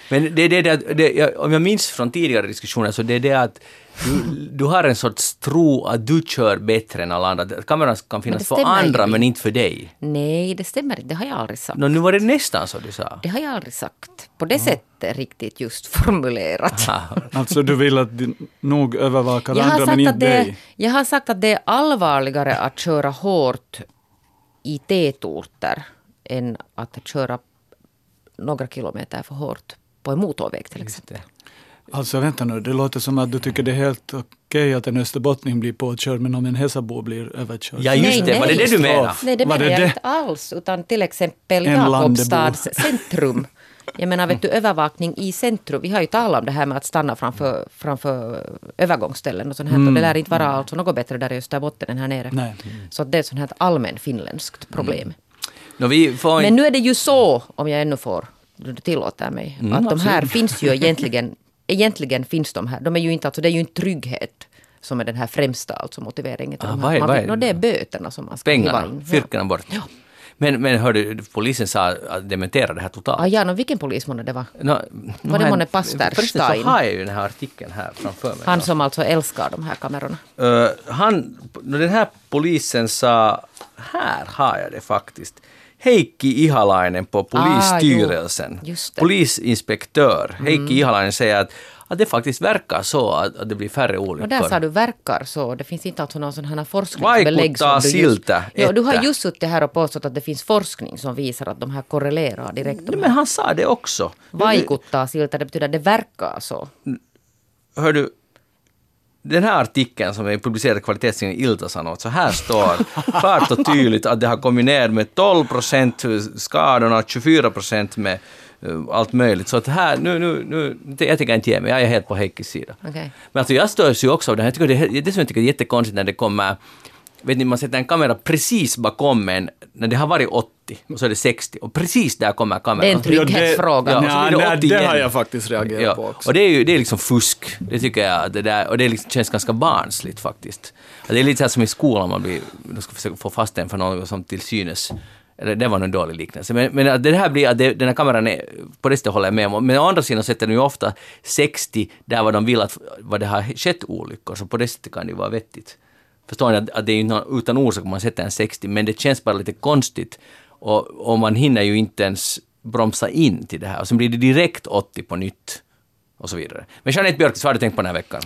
[SPEAKER 1] Men det, det, det, det, om jag minns från tidigare diskussioner så det är det att du, du har en sorts tro att du kör bättre än alla andra. Kameran kan finnas för andra men inte för dig.
[SPEAKER 2] Nej, det stämmer inte. Det har jag aldrig sagt.
[SPEAKER 1] No, nu var det nästan så du sa.
[SPEAKER 2] Det har jag aldrig sagt. På det mm. sättet riktigt just formulerat.
[SPEAKER 3] alltså du vill att du nog övervakar andra men inte det, dig?
[SPEAKER 2] Jag har sagt att det är allvarligare att köra hårt i tätorter än att köra några kilometer för hårt på en motorväg till exempel.
[SPEAKER 3] Alltså vänta nu, det låter som att du tycker det är helt okej att en österbottning blir påkörd men om en Hesabo blir överkörd.
[SPEAKER 1] Ja, just
[SPEAKER 2] Nej,
[SPEAKER 1] det. Var det det du menade?
[SPEAKER 2] Nej, det menar jag
[SPEAKER 3] det?
[SPEAKER 2] inte alls. Utan till exempel Jakobstads centrum. Jag menar, vet du, övervakning i centrum. Vi har ju talat om det här med att stanna framför, framför övergångsställen och sånt här. Och det lär inte vara alltså något bättre där i Österbotten än här nere.
[SPEAKER 3] Nej.
[SPEAKER 2] Så det är ett sånt här allmän finländskt problem.
[SPEAKER 1] Vi får
[SPEAKER 2] Men nu är det ju så, om jag ännu får, du tillåter mig,
[SPEAKER 1] Mm,
[SPEAKER 2] att de här finns ju egentligen, egentligen finns de här. De är ju inte, alltså det är ju inte trygghet som är den här främsta alltså motiveringen.
[SPEAKER 1] Ah,
[SPEAKER 2] de
[SPEAKER 1] vad
[SPEAKER 2] här.
[SPEAKER 1] är-
[SPEAKER 2] Man
[SPEAKER 1] vad är
[SPEAKER 2] nå,
[SPEAKER 1] det?
[SPEAKER 2] är böterna som man ska
[SPEAKER 1] Pengarna,
[SPEAKER 2] in. Ja.
[SPEAKER 1] fyrkorna bort. Men, men hörde polisen sa att dementera det här totalt.
[SPEAKER 2] Ah, ja, no, vilken polisman det var?
[SPEAKER 1] Nu
[SPEAKER 2] Var det månne Pastor
[SPEAKER 1] Förresten
[SPEAKER 2] Stein?
[SPEAKER 1] så har jag ju den här artikeln här framför mig.
[SPEAKER 2] Han som alltså älskar de här kamerorna.
[SPEAKER 1] Uh, han, no, den här polisen sa, här har jag det faktiskt. Heikki Ihalainen på polisstyrelsen,
[SPEAKER 2] Ah, jo. Just det.
[SPEAKER 1] polisinspektör. Heikki Ihalainen säger att, att det faktiskt verkar så att, att det blir färre
[SPEAKER 2] Och
[SPEAKER 1] olyckor.
[SPEAKER 2] där sa du verkar så. Det finns inte alltså någon sån här forskningsbelägg
[SPEAKER 1] Vaikuttaa
[SPEAKER 2] som du just... Ja, du har just suttit här och påstått att det finns forskning som visar att de här korrelerar direkt.
[SPEAKER 1] Nej, men han sa det också.
[SPEAKER 2] vaikuttaa siltä, det betyder att det verkar så.
[SPEAKER 1] Hör du, den här artikeln som är publicerad i kvalitetstidningen Ilta-Sanot, så här står klart och tydligt att det har kommit ner med 12 procent skadorna, 24 procent med eh, allt möjligt. Så att här, nu, nu, nu, jag tänker inte ge mig, jag är helt på Heikkis sida.
[SPEAKER 2] Okej.
[SPEAKER 1] Men alltså jag störs ju också av det här. Jag tycker det, det som jag tycker är jättekonstigt när det kommer, vet ni, man sätter en kamera precis bakom en, när det har varit 80 och så är det 60 och precis där kommer kameran.
[SPEAKER 2] Det är en trygghetsfråga.
[SPEAKER 1] Ja, så
[SPEAKER 3] Ja,
[SPEAKER 1] det
[SPEAKER 3] nej,
[SPEAKER 1] 80
[SPEAKER 3] det har jag faktiskt reagerat
[SPEAKER 1] Ja,
[SPEAKER 3] på också.
[SPEAKER 1] och det är ju det är liksom fusk. Det tycker jag. Det där, och det liksom känns ganska barnsligt faktiskt. Det är lite så här som i skolan, man blir, de ska försöka få fast en för något som till synes eller det var nog en dålig liknelse. Men, men det här blir att det, den här kameran är, på det sättet håller jag med om. Men å andra sidan sätter de ju ofta 60 där vad de vill att vad det har skett olyckor, så på det sättet kan det ju vara vettigt. Förstår ni att, att det är inte utan orsak man sätter en 60, men det känns bara lite konstigt. Och, och man hinner ju inte ens bromsa in till det här. Och sen blir det direkt 80 på nytt. Och så vidare. Men Jeanette Björkis, vad har du tänkt på den här veckan?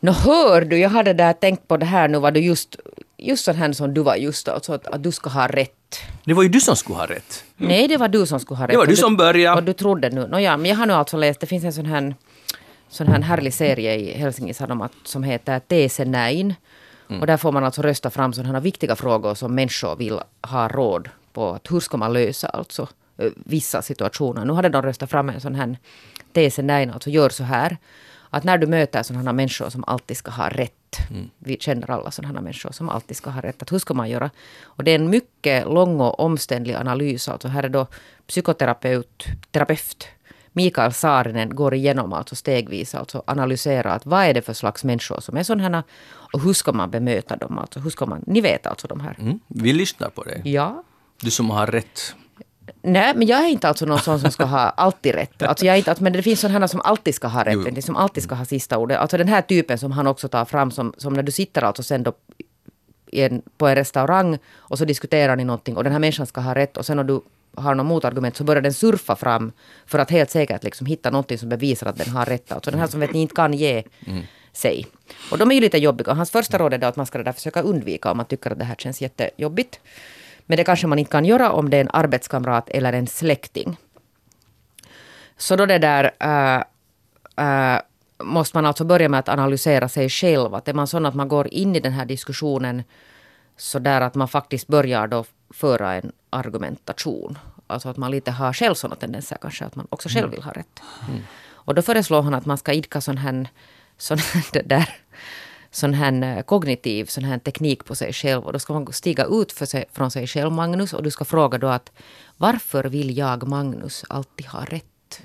[SPEAKER 2] Nå hör du, jag hade där tänkt på det här nu var du just, just sån här som du var just alltså att, att du ska ha rätt.
[SPEAKER 1] Det var ju du som skulle ha rätt.
[SPEAKER 2] Nej, det var du som skulle ha rätt.
[SPEAKER 1] Det var du
[SPEAKER 2] Och
[SPEAKER 1] som började.
[SPEAKER 2] Och du trodde nu. Nåja, men jag har nu alltså läst, det finns en sån här, sån här härlig serie i Helsingin Sanomat som heter Tese Näin.
[SPEAKER 1] Mm.
[SPEAKER 2] Och där får man alltså rösta fram sådana här viktiga frågor som människor vill ha råd på. Att hur ska man lösa alltså eh, vissa situationer. Nu hade de röstat fram en sån här Tese Näin, alltså gör så här. Att när du möter sådana här människor som alltid ska ha rätt. Vi känner alla sådana människor som alltid ska ha rätt. Att hur ska man göra? Och det är en mycket lång och omständlig analys. Alltså här är då psykoterapeut, terapeut Mikael Saarinen går igenom alltså stegvis, alltså analyserar att vad är det för slags människor som är sådana här och hur ska man bemöta dem? Alltså hur ska man, ni vet alltså de här.
[SPEAKER 1] Mm. Vi lyssnar på dig.
[SPEAKER 2] Ja.
[SPEAKER 1] Du som har rätt.
[SPEAKER 2] Nej, men jag är inte alltså någon sån som ska ha alltid rätt. Alltså jag är inte, men det finns sådana som alltid ska ha rätt, som alltid ska ha sista ordet. Alltså den här typen som han också tar fram, som, som när du sitter alltså sen då en, på en restaurang och så diskuterar ni någonting och den här människan ska ha rätt och sen om du har något motargument så börjar den surfa fram för att helt säkert liksom hitta någonting som bevisar att den har rätt. Alltså den här som vet ni inte kan ge sig. Och de är ju lite jobbiga. Hans första råd är att man ska där försöka undvika om man tycker att det här känns jättejobbigt. Men det kanske man inte kan göra om det är en arbetskamrat eller en släkting. Så då det där äh, äh, måste man alltså börja med att analysera sig själv. Att är man sån att man går in i den här diskussionen så där att man faktiskt börjar då föra en argumentation. Alltså att man lite har själv sådana tendenser kanske, att man också själv vill ha rätt. Och då föreslår han att man ska idka sån här, sån här, det där, sån här eh, kognitiv sån här teknik på sig själv. Och då ska man stiga ut för sig, från sig själv, Magnus, och du ska fråga då att varför vill jag, Magnus, alltid ha rätt?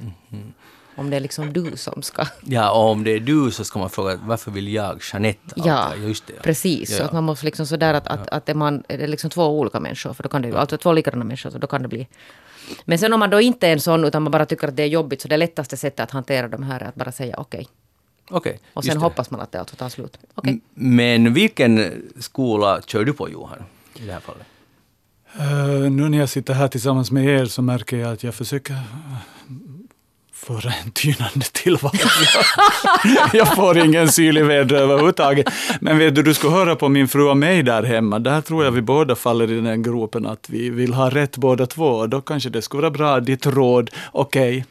[SPEAKER 2] Om det är liksom du som ska...
[SPEAKER 1] Ja, och om det är du så ska man fråga varför vill jag, Jeanette?
[SPEAKER 2] Ja,
[SPEAKER 1] just det.
[SPEAKER 2] precis.
[SPEAKER 1] Ja,
[SPEAKER 2] Så att man måste liksom sådär att, att, att är, man, är det liksom två olika människor, för då kan det ju, alltså två likadana människor, så då kan det bli... Men sen om man då inte är en sån, utan man bara tycker att det är jobbigt, så det lättaste sättet att hantera de här är att bara säga okej.
[SPEAKER 1] Okej,
[SPEAKER 2] Och sen hoppas man att det alltså tar slut.
[SPEAKER 1] M- Men vilken skola kör du på, Johan? I det här fallet?
[SPEAKER 3] Eh, nu när jag sitter här tillsammans med er så märker jag att jag försöker uh, föra en tynande tillvaro. jag får ingen syrlig väder överhuvudtaget. Men vet du, du ska höra på min fru och mig där hemma. Där tror jag vi båda faller i den gropen att vi vill ha rätt båda två. Då kanske det skulle vara bra, ditt råd, okej.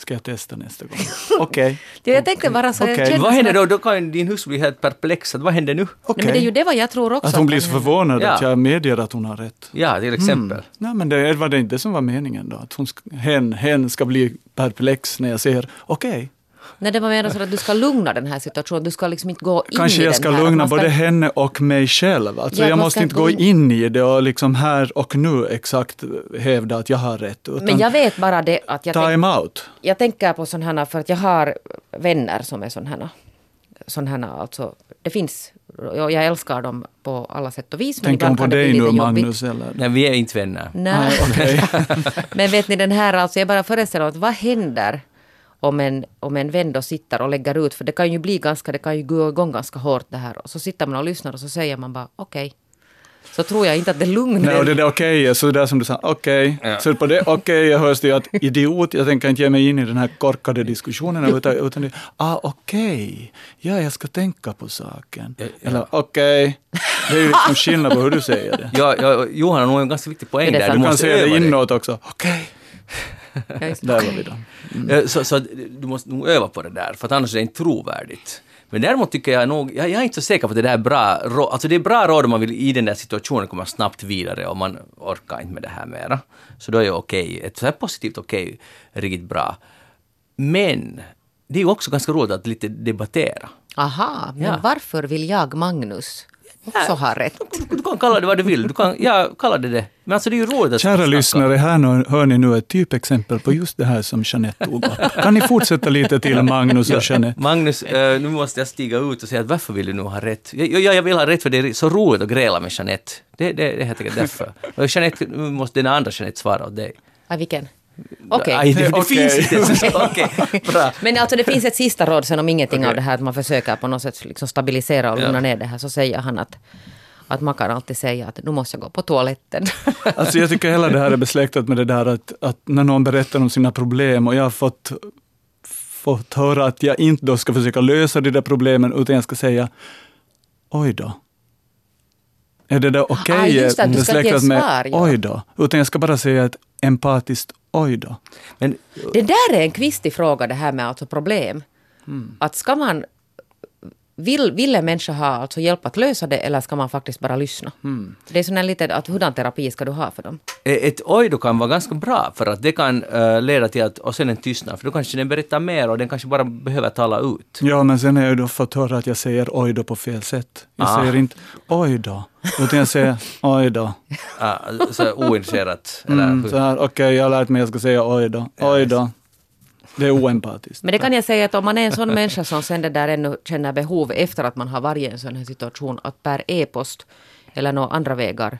[SPEAKER 3] Ska jag testa nästa gång? Okej.
[SPEAKER 2] Det jag tänkte bara så, känner
[SPEAKER 1] Vad händer då? Då kan din hustru bli helt perplex. Vad händer nu?
[SPEAKER 3] okej.
[SPEAKER 2] Nej, men det är ju det vad jag tror också.
[SPEAKER 3] Att hon blir så
[SPEAKER 2] hända.
[SPEAKER 3] förvånad
[SPEAKER 1] Ja.
[SPEAKER 3] att jag medger att hon har rätt.
[SPEAKER 1] Ja, till exempel.
[SPEAKER 3] Nej, men det var det inte det som var meningen då. Att hon, hen, hen ska bli perplex när jag säger okej.
[SPEAKER 2] Nej, det var mer så att du ska lugna den här situationen. Du ska liksom inte gå in
[SPEAKER 3] Kanske
[SPEAKER 2] i
[SPEAKER 3] jag
[SPEAKER 2] den
[SPEAKER 3] ska
[SPEAKER 2] här.
[SPEAKER 3] lugna
[SPEAKER 2] Man ska-
[SPEAKER 3] både henne och mig själv. Alltså
[SPEAKER 2] Ja,
[SPEAKER 3] jag måste
[SPEAKER 2] ska
[SPEAKER 3] inte
[SPEAKER 2] gå in-
[SPEAKER 3] in i det och liksom här och nu exakt hävda att jag har rätt. Utan
[SPEAKER 2] Men jag vet bara det att jag, tänk,
[SPEAKER 3] time out.
[SPEAKER 2] jag tänker på sådana här, för att jag har vänner som är sådana här alltså, det finns, och jag älskar dem på alla sätt och vis. Men
[SPEAKER 3] Tänker hon på dig nu. Magnus? Eller?
[SPEAKER 1] Nej, vi är inte vänner.
[SPEAKER 2] Nej.
[SPEAKER 3] Nej, okej.
[SPEAKER 2] Men vet ni den här, alltså jag bara föreställer mig att vad händer om en, om en vän då sitter och lägger ut, för det kan ju bli ganska, det kan ju gå igång ganska hårt det här. Och så sitter man och lyssnar och så säger man bara okej. Så tror jag inte att det lugnar.
[SPEAKER 3] Nej, och det där okej är så där som du sa, okej.
[SPEAKER 1] Ja.
[SPEAKER 3] Så på det okej jag hörs det ju att idiot, jag tänker inte ge mig in i den här korkade diskussionen, utan, utan det, ah okej, ja jag ska tänka på saken.
[SPEAKER 1] Ja, ja.
[SPEAKER 3] Eller okej, det är ju liksom skillnad på hur du säger det.
[SPEAKER 1] Ja, ja, Johan har nog en ganska viktig poäng
[SPEAKER 2] Är det
[SPEAKER 1] där.
[SPEAKER 3] Du kan
[SPEAKER 1] måste
[SPEAKER 3] säga det inåt också, okej,
[SPEAKER 2] Ja, det.
[SPEAKER 3] där var vi då.
[SPEAKER 1] Eh, Så, så att du måste nog öva på det där, för att annars är det inte trovärdigt. Men däremot tycker jag nog, jag, jag är inte så säker på att det där är bra råd. Alltså det är bra råd om man vill i den där situationen komma snabbt vidare och man orkar inte med det här mera. Så då är ju okej, ett så här positivt okej riktigt bra. Men det är ju också ganska roligt att lite debattera.
[SPEAKER 2] Aha, men
[SPEAKER 1] Ja.
[SPEAKER 2] varför vill jag, Magnus, också ha rätt?
[SPEAKER 1] Du, du kan kalla det vad du vill, du kan, jag kallar det det. Men alltså det är ju roligt att
[SPEAKER 3] Kära
[SPEAKER 1] snacka.
[SPEAKER 3] lyssnare, här nu, hör ni nu ett typexempel på just det här som Jeanette tog upp. Kan ni fortsätta lite till Magnus och Jeanette?
[SPEAKER 1] Magnus, eh, nu måste jag stiga ut och säga att varför vill du nu ha rätt? Jag, jag, jag vill ha rätt för det är så roligt att gräla med Jeanette. Det, det, det är helt enkelt därför. Och Jeanette, nu måste den andra Jeanette svara åt dig.
[SPEAKER 2] Ah, vilken? Okej.
[SPEAKER 1] Aj, det, det
[SPEAKER 3] Okej.
[SPEAKER 1] finns inte så. Okej, bra.
[SPEAKER 2] Men alltså det finns ett sista råd sen om ingenting av det här att man försöker på något sätt liksom stabilisera och lugna
[SPEAKER 1] Ja.
[SPEAKER 2] ner det här så säger han att, att man kan alltid säga att nu måste jag gå på toaletten.
[SPEAKER 3] Alltså jag tycker hela det här är besläktat med det där att, att när någon berättar om sina problem och jag har fått, fått höra att jag inte då ska försöka lösa de där problemen utan jag ska säga oj då. Är det där okej
[SPEAKER 2] Ah, just det, att du ska inte ge
[SPEAKER 3] besläktat med
[SPEAKER 2] svar, ja.
[SPEAKER 3] oj då? Utan jag ska bara säga ett empatiskt oj då.
[SPEAKER 1] Men
[SPEAKER 2] Det där är en kvistig fråga det här med alltså problem. Att ska man... Vill, vill en människa ha alltså hjälp att lösa det eller ska man faktiskt bara lyssna? Det är sån lite att hurdan terapi ska du ha för dem?
[SPEAKER 1] eh, ett oj då kan vara ganska bra för att det kan eh, leda till att, och sen en tystnad, för då kanske den berättar mer och den kanske bara behöver tala ut.
[SPEAKER 3] Ja, men sen har jag då fått höra att jag säger oj då på fel sätt. Jag
[SPEAKER 1] Ah.
[SPEAKER 3] säger inte oj då, utan jag säger oj då.
[SPEAKER 1] Ah, så. Eller
[SPEAKER 3] Mm,
[SPEAKER 1] hur?
[SPEAKER 3] så här, okej, jag har lärt mig att jag ska säga oj då. Oj då. Det är oempatiskt.
[SPEAKER 2] Men det kan jag säga att om man är en sån människa som sen det där ännu känner behov efter att man har varit i en sån här situation att per e-post eller några andra vägar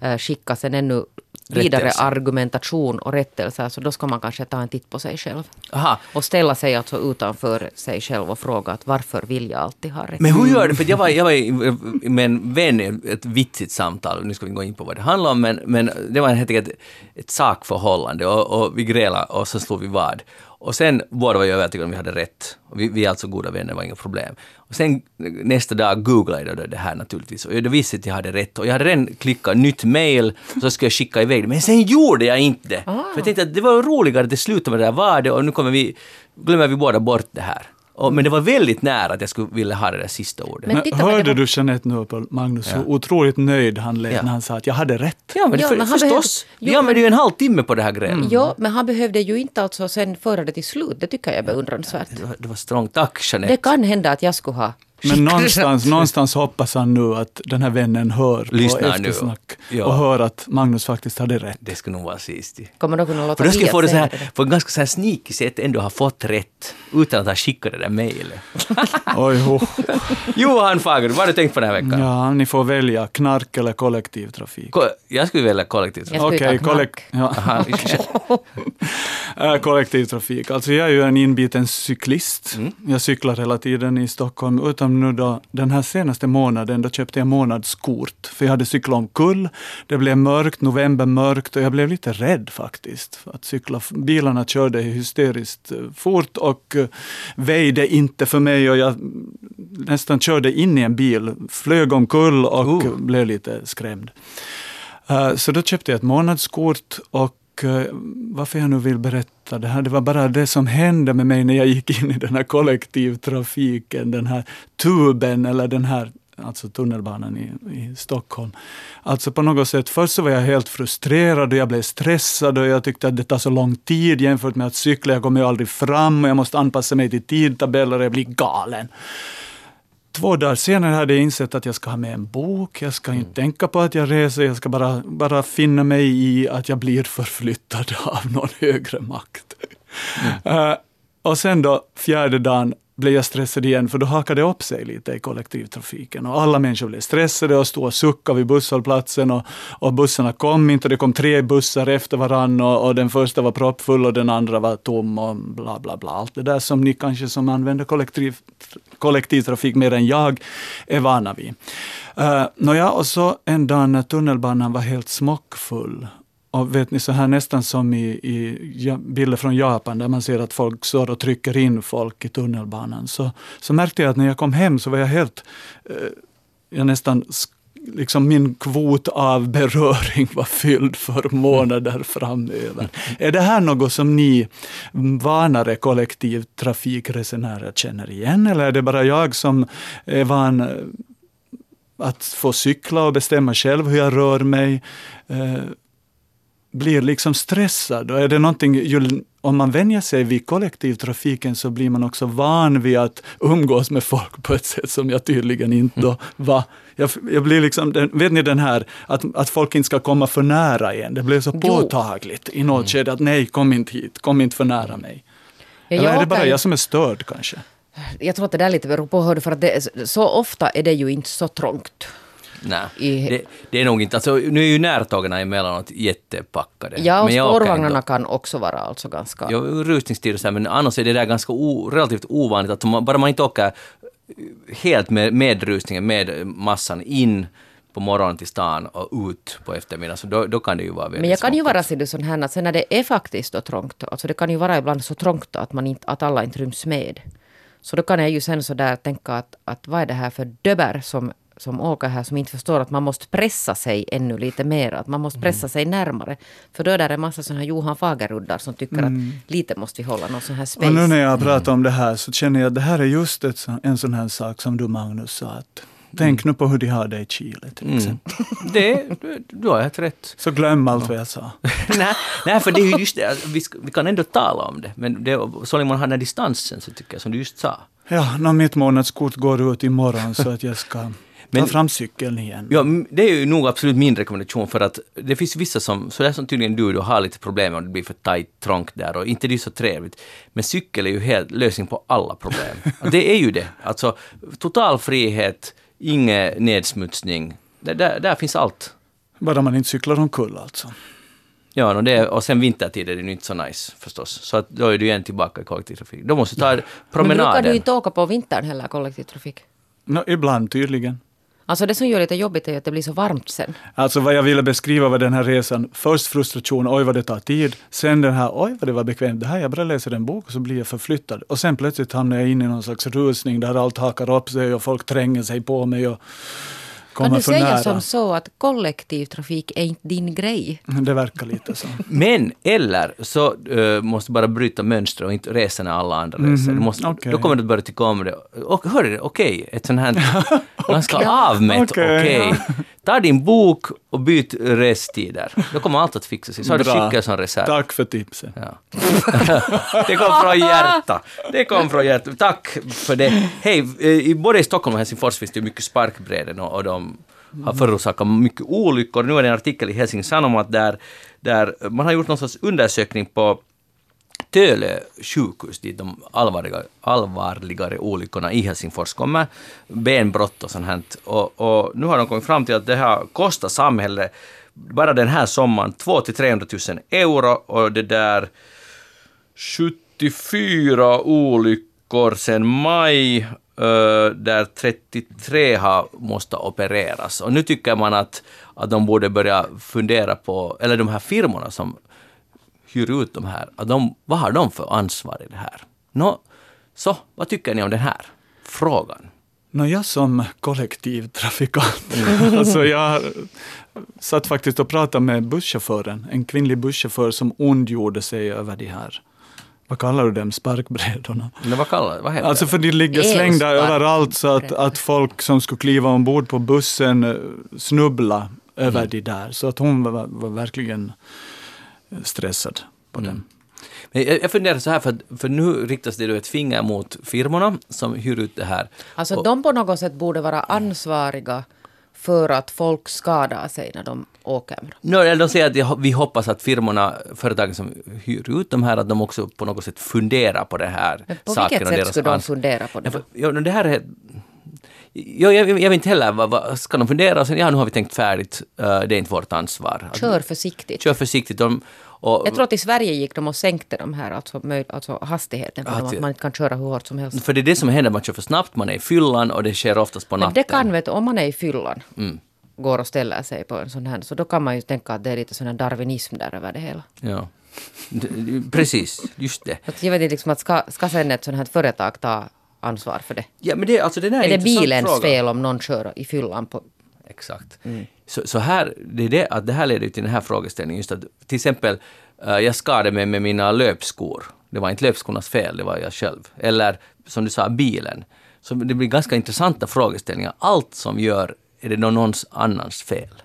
[SPEAKER 2] eh, skicka sen ännu vidare
[SPEAKER 1] Rättelse.
[SPEAKER 2] argumentation och rättelser så då ska man kanske ta en titt på sig själv.
[SPEAKER 1] Aha.
[SPEAKER 2] Och ställa sig alltså utanför sig själv och fråga att varför vill jag alltid ha rätt?
[SPEAKER 1] Men hur gör du? För jag var, jag var med en vän ett vitsigt samtal, nu ska vi gå in på vad det handlar om, men, men det var helt enkelt ett sakförhållande och, och vi grälade och så slog vi vad. Och sen, båda var ju övertygade om vi hade rätt. Vi, vi är alltså goda vänner, det var inga problem. Och sen nästa dag googlade jag då det här naturligtvis och jag visste att jag hade rätt. Och jag hade redan klickat nytt mail, så skulle jag skicka iväg det. Men sen gjorde jag inte det. För jag tänkte att det var roligare att det slutade med det där var det och nu kommer vi, glömmer vi båda bort det här. Och, men det var väldigt nära att jag skulle vilja ha det där sista ordet.
[SPEAKER 2] Men
[SPEAKER 3] Men
[SPEAKER 2] titta, men det
[SPEAKER 3] hörde
[SPEAKER 2] var-
[SPEAKER 3] du Jeanette nu på Magnus,
[SPEAKER 1] Ja.
[SPEAKER 3] hur otroligt nöjd han lät
[SPEAKER 1] Ja.
[SPEAKER 3] när han sa att jag hade rätt.
[SPEAKER 1] Ja, men,
[SPEAKER 2] Ja,
[SPEAKER 1] för,
[SPEAKER 2] men han
[SPEAKER 1] förstås.
[SPEAKER 2] behövde-
[SPEAKER 1] Vi
[SPEAKER 2] Jo,
[SPEAKER 1] använde ju en halvtimme på det här grejen.
[SPEAKER 2] Ja, men han behövde ju inte alltså sen föra det till slut. Det tycker jag är beundransvärt.
[SPEAKER 1] Det, var, det var strångt. Tack Jeanette.
[SPEAKER 2] Det kan hända att jag skulle ha
[SPEAKER 3] Men någonstans, någonstans hoppas han nu att den här vännen hör
[SPEAKER 1] Lyssnar
[SPEAKER 3] på
[SPEAKER 1] nu.
[SPEAKER 3] eftersnack
[SPEAKER 1] Ja.
[SPEAKER 3] och hör att Magnus faktiskt hade rätt.
[SPEAKER 1] Det skulle nog vara sist.
[SPEAKER 2] Kommer då kunna låta
[SPEAKER 1] För då skulle
[SPEAKER 2] bli
[SPEAKER 1] jag få
[SPEAKER 2] att
[SPEAKER 1] det så här,
[SPEAKER 2] det.
[SPEAKER 1] på ett ganska så här sneaky sätt ändå ha fått rätt utan att ha skickat det där mejlet.
[SPEAKER 3] Oj, ho.
[SPEAKER 1] Johan Fager, vad har du tänkt på den här veckan?
[SPEAKER 3] Ja, ni får välja knark eller kollektivtrafik.
[SPEAKER 1] Ko- Jag skulle välja kollektivtrafik.
[SPEAKER 3] Okej,
[SPEAKER 2] ta
[SPEAKER 3] kollek- ja. Äh, kollektivtrafik. Alltså jag är ju en inbiten cyklist.
[SPEAKER 1] Mm.
[SPEAKER 3] Jag cyklar hela tiden i Stockholm. Utom nu då, den här senaste månaden, då köpte jag månadskort. För jag hade cyklat omkull. Det blev mörkt, november mörkt och jag blev lite rädd faktiskt. Att cykla. Bilarna körde hysteriskt eh, fort och eh, väjde inte för mig och jag nästan körde in i en bil, flög omkull och
[SPEAKER 1] Oh.
[SPEAKER 3] blev lite skrämd. Eh, Så då köpte jag ett månadskort och Eh, varför jag nu vill berätta det här, det var bara det som hände med mig när jag gick in i den här kollektivtrafiken, den här tuben eller den här alltså tunnelbanan i, i Stockholm. Alltså på något sätt, först så var jag helt frustrerad och jag blev stressad och jag tyckte att det tar så lång tid jämfört med att cykla. Jag kommer ju aldrig fram och jag måste anpassa mig till tidtabeller och jag blir galen. Två dagar senare hade jag insett att jag ska ha med en bok, jag ska inte mm. tänka på att jag reser, jag ska bara, bara finna mig i att jag blir förflyttad av någon högre makt. Mm. Uh, och sen då, fjärde dagen, blev jag stressad igen, för då hakade det upp sig lite i kollektivtrafiken. Och alla människor blev stressade och stod och suckade vid busshållplatsen och, och bussarna kom inte. Det kom tre bussar efter varann och, och, den första var proppfull och den andra var tom och bla bla bla. Allt det där som ni kanske som använder kollektiv, kollektivtrafik mer än jag är vana vid. Uh, Nåja, och så en dag när tunnelbanan var helt smockfull och vet ni, så här nästan som i, i bilder från Japan där man ser att folk står och trycker in folk i tunnelbanan. Så, så märkte jag att när jag kom hem så var jag helt, eh, jag nästan liksom min kvot av beröring var fylld för månader framöver. Är det här något som ni vanare kollektivtrafikresenärer känner igen, eller är det bara jag som är van eh, att få cykla och bestämma själv hur jag rör mig? Eh, blir liksom stressad. Och är det någonting, ju, om man vänjer sig vid kollektivtrafiken så blir man också van vid att umgås med folk på ett sätt som jag tydligen inte då var. Jag, jag blir liksom, vet ni den här att, att folk inte ska komma för nära en. Det blev så jo. påtagligt i något mm. skede att nej, kom inte hit, kom inte för nära mig. Ja, Eller är det bara jag som är störd kanske?
[SPEAKER 2] Jag tror att det där lite beror på, för att det, så ofta är det ju inte så trångt.
[SPEAKER 1] Nej, i, det, det, är nog inte. Alltså, nu är ju närtågen emellanåt jättepackade.
[SPEAKER 2] Ja, och spårvagnarna kan också vara alltså ganska...
[SPEAKER 1] Ja, rusningstid och så, men annars är det där ganska o, relativt ovanligt att man, bara man inte åker helt med, med rusningen, med massan in på morgonen till stan och ut på eftermiddagen, så då, då kan det ju vara väldigt
[SPEAKER 2] Men jag kan ju vara sån här att sen när det är faktiskt då trångt, alltså det kan ju vara ibland så trångt att, man inte, att alla inte ryms med. Så då kan jag ju sen så där tänka att, att vad är det här för döber som som åker här som inte förstår att man måste pressa sig ännu lite mer. Att man måste pressa mm. sig närmare. För då är det en massa sådana här Johan Fageruddar som tycker mm. att lite måste vi hålla någon sån här space.
[SPEAKER 3] Och nu när jag pratar om det här så känner jag att det här är just ett, en sån här sak som du Magnus sa. Att Tänk mm. nu på hur de har det i Chile till mm. exempel.
[SPEAKER 1] Mm. Det, du, du har helt rätt.
[SPEAKER 3] Så glöm allt vad jag sa.
[SPEAKER 1] nej, nej, för det är ju just det, vi, vi kan ändå tala om det. Men det, så länge man har den här distansen så tycker jag, som du just sa.
[SPEAKER 3] Ja, no, mitt månadskort går ut imorgon så att jag ska men, Ta fram cykeln igen.
[SPEAKER 1] Ja, det är ju nog absolut min rekommendation för att det finns vissa som, så där som tydligen du, du har lite problem om det blir för tajt, trångt där och inte det är så trevligt. Men cykel är ju helt lösning på alla problem. det är ju det. Alltså total frihet, ingen nedsmutsning. Där, där, där finns allt.
[SPEAKER 3] Bara man inte cyklar omkull alltså.
[SPEAKER 1] Ja, och, det, och sen vintertid är det ju inte så nice förstås. Så att då är du igen tillbaka i kollektivtrafik. Då måste du ta promenaden. Men
[SPEAKER 2] brukar du inte åka på vintern heller kollektivtrafik?
[SPEAKER 3] No, ibland tydligen.
[SPEAKER 2] Alltså det som gör det lite jobbigt är att det blir så varmt sen.
[SPEAKER 3] Alltså vad jag ville beskriva var den här resan. Först frustration, oj vad det tar tid. Sen den här, oj vad det var bekvämt. Det här, jag bara läser en bok och så blir jag förflyttad. Och sen plötsligt hamnar jag in i någon slags rusning där allt hakar upp sig och folk tränger sig på mig. Och
[SPEAKER 2] kan du säga nära. som så att kollektivtrafik är inte din grej?
[SPEAKER 3] Det verkar lite så.
[SPEAKER 1] Men, eller så uh, måste du bara bryta mönstret och inte resa när alla andra mm -hmm. reser. Du måste, okay. Då kommer du att börja tycka om det. Och hörru, okej, okay, ett sånt här okay. ganska avmätt okej. Okay. Okay. Ta din bok och byt restider. Då kommer allt att fixa sig. Så har du cykel som reserv.
[SPEAKER 3] Tack för tipset.
[SPEAKER 1] Ja. det kom från hjärtat. Det kom från hjärtat. Tack för det. Hej, i både i Stockholm och Helsingfors finns det mycket sparkbräden och, och de har förorsakat mycket olyckor. Nu är det en artikel i Helsingin Sanomat där, där man har gjort någon sorts undersökning på Tölö sjukhus, dit de allvarliga, allvarligare olyckorna i Helsingfors kommer, benbrott och sånt här. Och, och nu har de kommit fram till att det har kostat samhället bara den här sommaren 2 till 300 000 euro och det där 74 olyckor sedan maj eh, där 33 har måste opereras. Och nu tycker man att, att de borde börja fundera på, eller de här firmorna som hyr ut de här, att de, vad har de för ansvar i det här? Nå, så vad tycker ni om den här frågan?
[SPEAKER 3] Nå, jag som kollektivtrafikant, alltså jag satt faktiskt och pratade med busschauffören, en kvinnlig busschaufför som ondgjorde sig över de här vad kallar du dem, sparkbrädorna?
[SPEAKER 1] Men vad kallar vad heter
[SPEAKER 3] Alltså för de ligger slängda överallt så att, att folk som skulle kliva ombord på bussen eh, snubbla över
[SPEAKER 1] Mm.
[SPEAKER 3] de där. Så att hon var, var verkligen stressad på
[SPEAKER 1] Mm.
[SPEAKER 3] dem.
[SPEAKER 1] Men jag, funderar så här, för, för nu riktas det då ett finger mot firmorna som hyr ut det här.
[SPEAKER 2] Alltså
[SPEAKER 1] Och-
[SPEAKER 2] de på något sätt borde vara ansvariga för att folk skadar sig när de åker.
[SPEAKER 1] No, de säger att vi hoppas att firmorna, företagen som hyr ut de här, att de också på något sätt funderar på det här
[SPEAKER 2] Men på vilket sätt skulle de fundera på det?
[SPEAKER 1] Ja, för, ja, no, det här är... Ja, jag, jag vet inte heller, vad, vad, ska de fundera och sen, ja nu har vi tänkt färdigt, eh, det är inte vårt ansvar. Att-
[SPEAKER 2] Kör försiktigt.
[SPEAKER 1] Kör försiktigt. De, och,
[SPEAKER 2] Jag tror att i Sverige gick de och sänkte de här, alltså, alltså hastigheten på
[SPEAKER 1] Att
[SPEAKER 2] dem,
[SPEAKER 1] det-
[SPEAKER 2] att man inte kan köra hur hårt som helst.
[SPEAKER 1] För det är det som händer, man kör för snabbt, man är i fyllan och det sker oftast på
[SPEAKER 2] Men
[SPEAKER 1] natten.
[SPEAKER 2] det kan, vet om man är i fyllan,
[SPEAKER 1] Mm.
[SPEAKER 2] går och ställer sig på en sån här, så då kan man ju tänka att det är lite sån här darwinism där över det hela.
[SPEAKER 1] Ja. Precis, just det.
[SPEAKER 2] Att jag vet inte liksom att ska, ska sen ett sånt här företag ta ansvar för det?
[SPEAKER 1] Ja, men det, alltså, det där är,
[SPEAKER 2] Är det bilens
[SPEAKER 1] fråga.
[SPEAKER 2] fel om någon kör i fyllan på...
[SPEAKER 1] Exakt. Så, så här, det, är det, att det här leder till den här frågeställningen. Just att, till exempel, eh, jag skadade mig med mina löpskor. Det var inte löpskornas fel, det var jag själv. Eller som du sa, bilen. Så det blir ganska intressanta frågeställningar. Allt som gör, är det någon annans fel?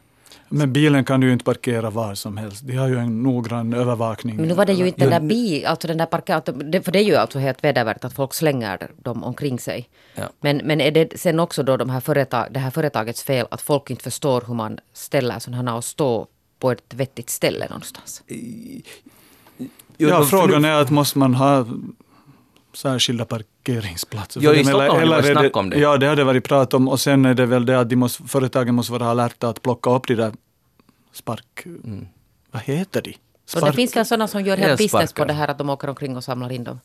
[SPEAKER 3] Men bilen kan du ju inte parkera var som helst. De har ju en noggrann övervakning.
[SPEAKER 2] Men nu var det ju inte den där bil, alltså den där parkeringen, för det är ju alltså helt vedervärdigt att folk slänger dem omkring sig.
[SPEAKER 1] Ja.
[SPEAKER 2] Men, men är det sen också då de här företag, det här företagets fel att folk inte förstår hur man ställer sådana och står på ett vettigt ställe någonstans?
[SPEAKER 3] Ja, frågan är att måste man ha särskilda parkeringsplatser?
[SPEAKER 1] Jo, i Stockholm har det varit
[SPEAKER 3] är
[SPEAKER 1] snack om det.
[SPEAKER 3] Ja, det har det varit prat om. Och sen är det väl det att de måste, företagen måste vara alerta att plocka upp de där spark...
[SPEAKER 1] Mm.
[SPEAKER 3] Vad heter de?
[SPEAKER 2] Och det finns väl sådana som gör helt business på det här att de åker omkring och samlar in dem.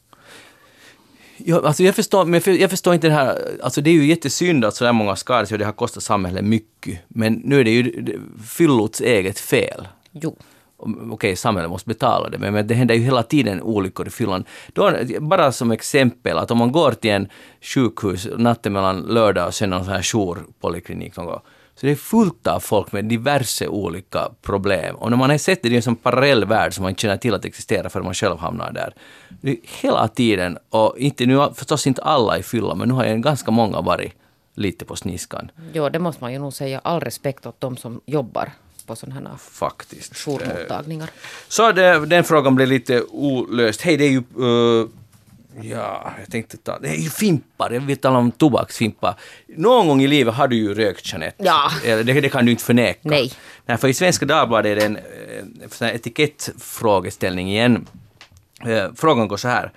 [SPEAKER 1] Ja, alltså jag, förstår, men jag, förstår inte det här, alltså det är ju jättesynd att så där många skadar sig och det har kostat samhället mycket. Men nu är det ju det- fyllots eget fel.
[SPEAKER 2] Jo
[SPEAKER 1] okej, Okej, samhället måste betala det, men, men det händer ju hela tiden olyckor i fyllan. Då, bara som exempel, att om man går till en sjukhus natten mellan lördag och söndag, någon sån här jourpoliklinik någon gång, så det är fullt av folk med diverse olika problem. Och när man har sett det, det är en sån parallell värld som man inte känner till att existera förrän man själv hamnar där. Det är hela tiden, och inte nu förstås inte alla i fylla, men nu har jag ganska många varit lite på sniskan.
[SPEAKER 2] Jo, det måste man ju nog säga. All respekt åt de som jobbar på sådana här
[SPEAKER 1] Faktiskt.
[SPEAKER 2] jourmottagningar.
[SPEAKER 1] Så det, den frågan blev lite olöst. Hej, det är ju... eh, ja, jag tänkte ta... Det är ju fimpar. Jag vill tala om tobaksfimpar. Någon gång i livet har du ju rökt, Jeanette.
[SPEAKER 2] Ja.
[SPEAKER 1] Det, det kan du inte förneka.
[SPEAKER 2] Nej.
[SPEAKER 1] Nej, för i Svenska Dagbladet är det en, eh, här etikettfrågeställning igen. Eh, Frågan går så här.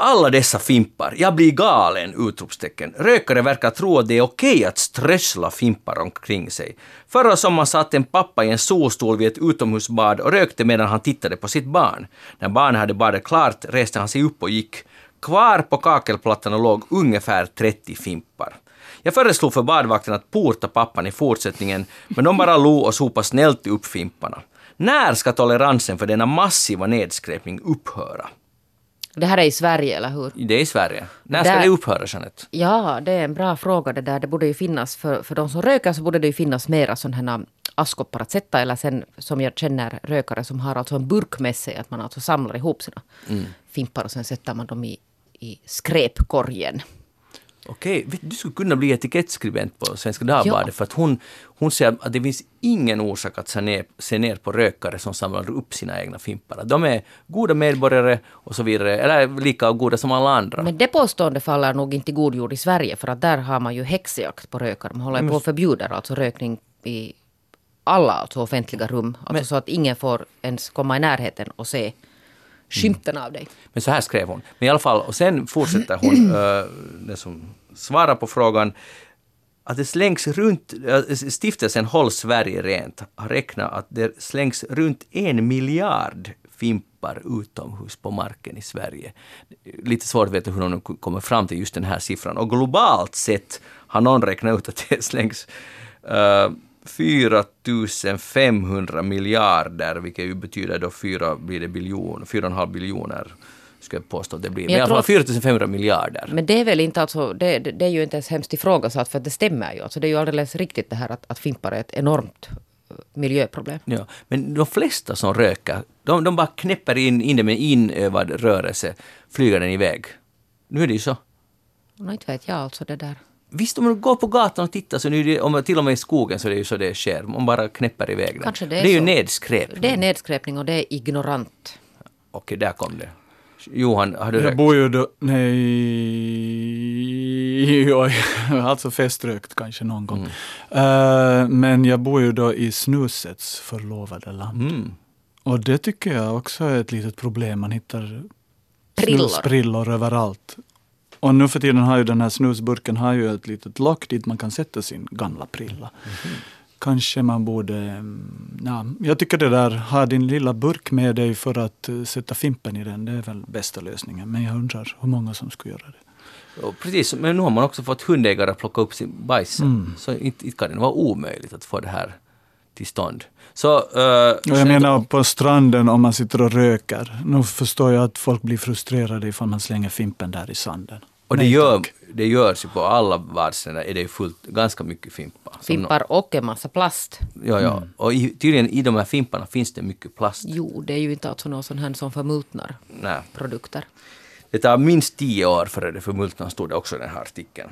[SPEAKER 1] Alla dessa fimpar, jag blir galen! Utropstecken. Rökare verkar tro att det är okej att strössla fimpar omkring sig. Förra sommaren satt en pappa i en solstol vid ett utomhusbad och rökte medan han tittade på sitt barn. När barnet hade badat klart reste han sig upp och gick. Kvar på kakelplattan låg ungefär 30 fimpar. Jag föreslog för badvakten att porta pappan i fortsättningen, men de bara log och sopade snällt upp fimparna. När ska toleransen för denna massiva nedskräpning upphöra?
[SPEAKER 2] Det här är i Sverige, eller hur?
[SPEAKER 1] Det är i Sverige. När ska
[SPEAKER 2] Där-
[SPEAKER 1] det upphöra, Jeanette?
[SPEAKER 2] Ja, det är en bra fråga det där. Det borde ju finnas, för, för de som röker så borde det ju finnas mera sådana här askkoppar att sätta. Eller sen som jag känner rökare som har alltså en burk med sig. Att man alltså samlar ihop sina fimpar och sen sätter man dem i, i skräpkorgen.
[SPEAKER 1] Okej, vet du, skulle kunna bli etikettskribent på Svenska Dagbladet
[SPEAKER 2] Ja.
[SPEAKER 1] för att hon, hon säger att det finns ingen orsak att se ner, se ner på rökare som samlar upp sina egna fimpar. De är goda medborgare och så vidare, eller lika goda som alla andra.
[SPEAKER 2] Men det påståendet faller nog inte god jord i Sverige. För att där har man ju häxjakt på rökare. Man håller på och förbjuder alltså rökning i alla alltså offentliga rum. Alltså så att ingen får ens komma i närheten och se skymten av dig.
[SPEAKER 1] Men så här skrev hon. Men i alla fall, och sen fortsätter hon, uh, den som svarar på frågan, att det slängs runt, eh, stiftelsen Håll Sverige Rent har räknat att det slängs runt en miljard fimpar utomhus på marken i Sverige. Lite svårt att veta hur de kommer fram till just den här siffran. Och globalt sett har någon räknat ut att det slängs uh, 4 500 miljarder, vilket ju betyder då 4 blir det biljon, 4,5 biljoner skulle jag påstå att det blir.
[SPEAKER 2] Men
[SPEAKER 1] Men i alla fall
[SPEAKER 2] tror
[SPEAKER 1] 4500 miljarder.
[SPEAKER 2] Men det är väl inte alltså, det, det det är ju inte ens hemskt ifrågasatt för det stämmer ju. Alltså det är ju alldeles riktigt det här att, att fimpar är ett enormt eh, miljöproblem.
[SPEAKER 1] Ja, men de flesta som röker, de, de bara knäpper in, in det med inövad rörelse, flyger den iväg. Nu är det ju så.
[SPEAKER 2] Och inte vet jag alltså det där.
[SPEAKER 1] Visst, om du går på gatan och tittar, så nu är det, om, till och med i skogen så är det ju så det sker. Man bara knäpper iväg den.
[SPEAKER 2] Kanske det är
[SPEAKER 1] det är ju
[SPEAKER 2] så.
[SPEAKER 1] nedskräpning.
[SPEAKER 2] Det är nedskräpning och det är ignorant.
[SPEAKER 1] Okej, där kom det. Johan, har du
[SPEAKER 3] Jag
[SPEAKER 1] rökt?
[SPEAKER 3] bor ju då, nej, oj, alltså feströkt kanske någon gång. Eh, men jag bor ju då i snusets förlovade land.
[SPEAKER 1] Mm.
[SPEAKER 3] Och det tycker jag också är ett litet problem. Man hittar
[SPEAKER 2] Prillor.
[SPEAKER 3] snusprillor överallt. Och nu för tiden har ju den här snusburken har ju ett litet lock dit man kan sätta sin gamla prilla. Kanske man borde... mm, Ja, jag tycker det där, ha din lilla burk med dig för att eh, sätta fimpen i den, det är väl bästa lösningen. Men jag undrar hur många som skulle göra det.
[SPEAKER 1] Och precis, men nu har man också fått hundägare att plocka upp sin bajs.
[SPEAKER 3] Mm.
[SPEAKER 1] Så inte, inte kan det vara omöjligt att få det här till stånd. Så,
[SPEAKER 3] Och jag menar på stranden om man sitter och röker. Nu förstår jag att folk blir frustrerade ifall man slänger fimpen där i sanden.
[SPEAKER 1] Och det,
[SPEAKER 3] Nej,
[SPEAKER 1] gör,
[SPEAKER 3] tack.
[SPEAKER 1] det görs ju på alla världsstäder, är det fullt, ganska mycket fimpar.
[SPEAKER 2] Fimpar och en massa plast.
[SPEAKER 1] ja, ja.
[SPEAKER 3] Mm.
[SPEAKER 1] Och i, tydligen i de här fimparna finns det mycket plast.
[SPEAKER 2] Jo, det är ju inte alltså någon sån här som förmultnar
[SPEAKER 1] Nej.
[SPEAKER 2] produkter.
[SPEAKER 1] Det tar minst tio år före det förmultnar, stod det också i den här artikeln.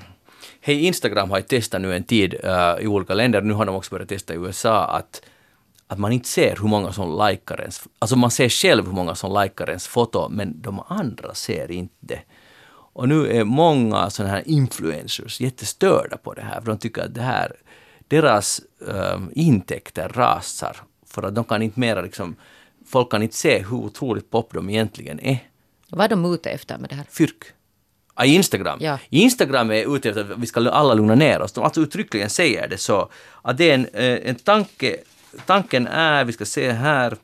[SPEAKER 1] Hej, Instagram har ju testat nu en tid eh, i olika länder, nu har de också börjat testa i USA, att, att man inte ser hur många som likar ens, alltså man ser själv hur många som likar ens foto, men de andra ser inte. Och nu är många sådana här influencers jättestörda på det här, för de tycker att det här, deras eh, intäkter rasar, för att de kan inte mera liksom, folk kan inte se hur otroligt pop de egentligen är
[SPEAKER 2] Vad är de ute efter med det här?
[SPEAKER 1] fyrk. Ah, Instagram.
[SPEAKER 2] Ja.
[SPEAKER 1] Instagram är ute efter att vi ska alla lugna ner oss. De alltså uttryckligen säger det så. Att det är en, eh, en tanke, tanken är, vi ska se här,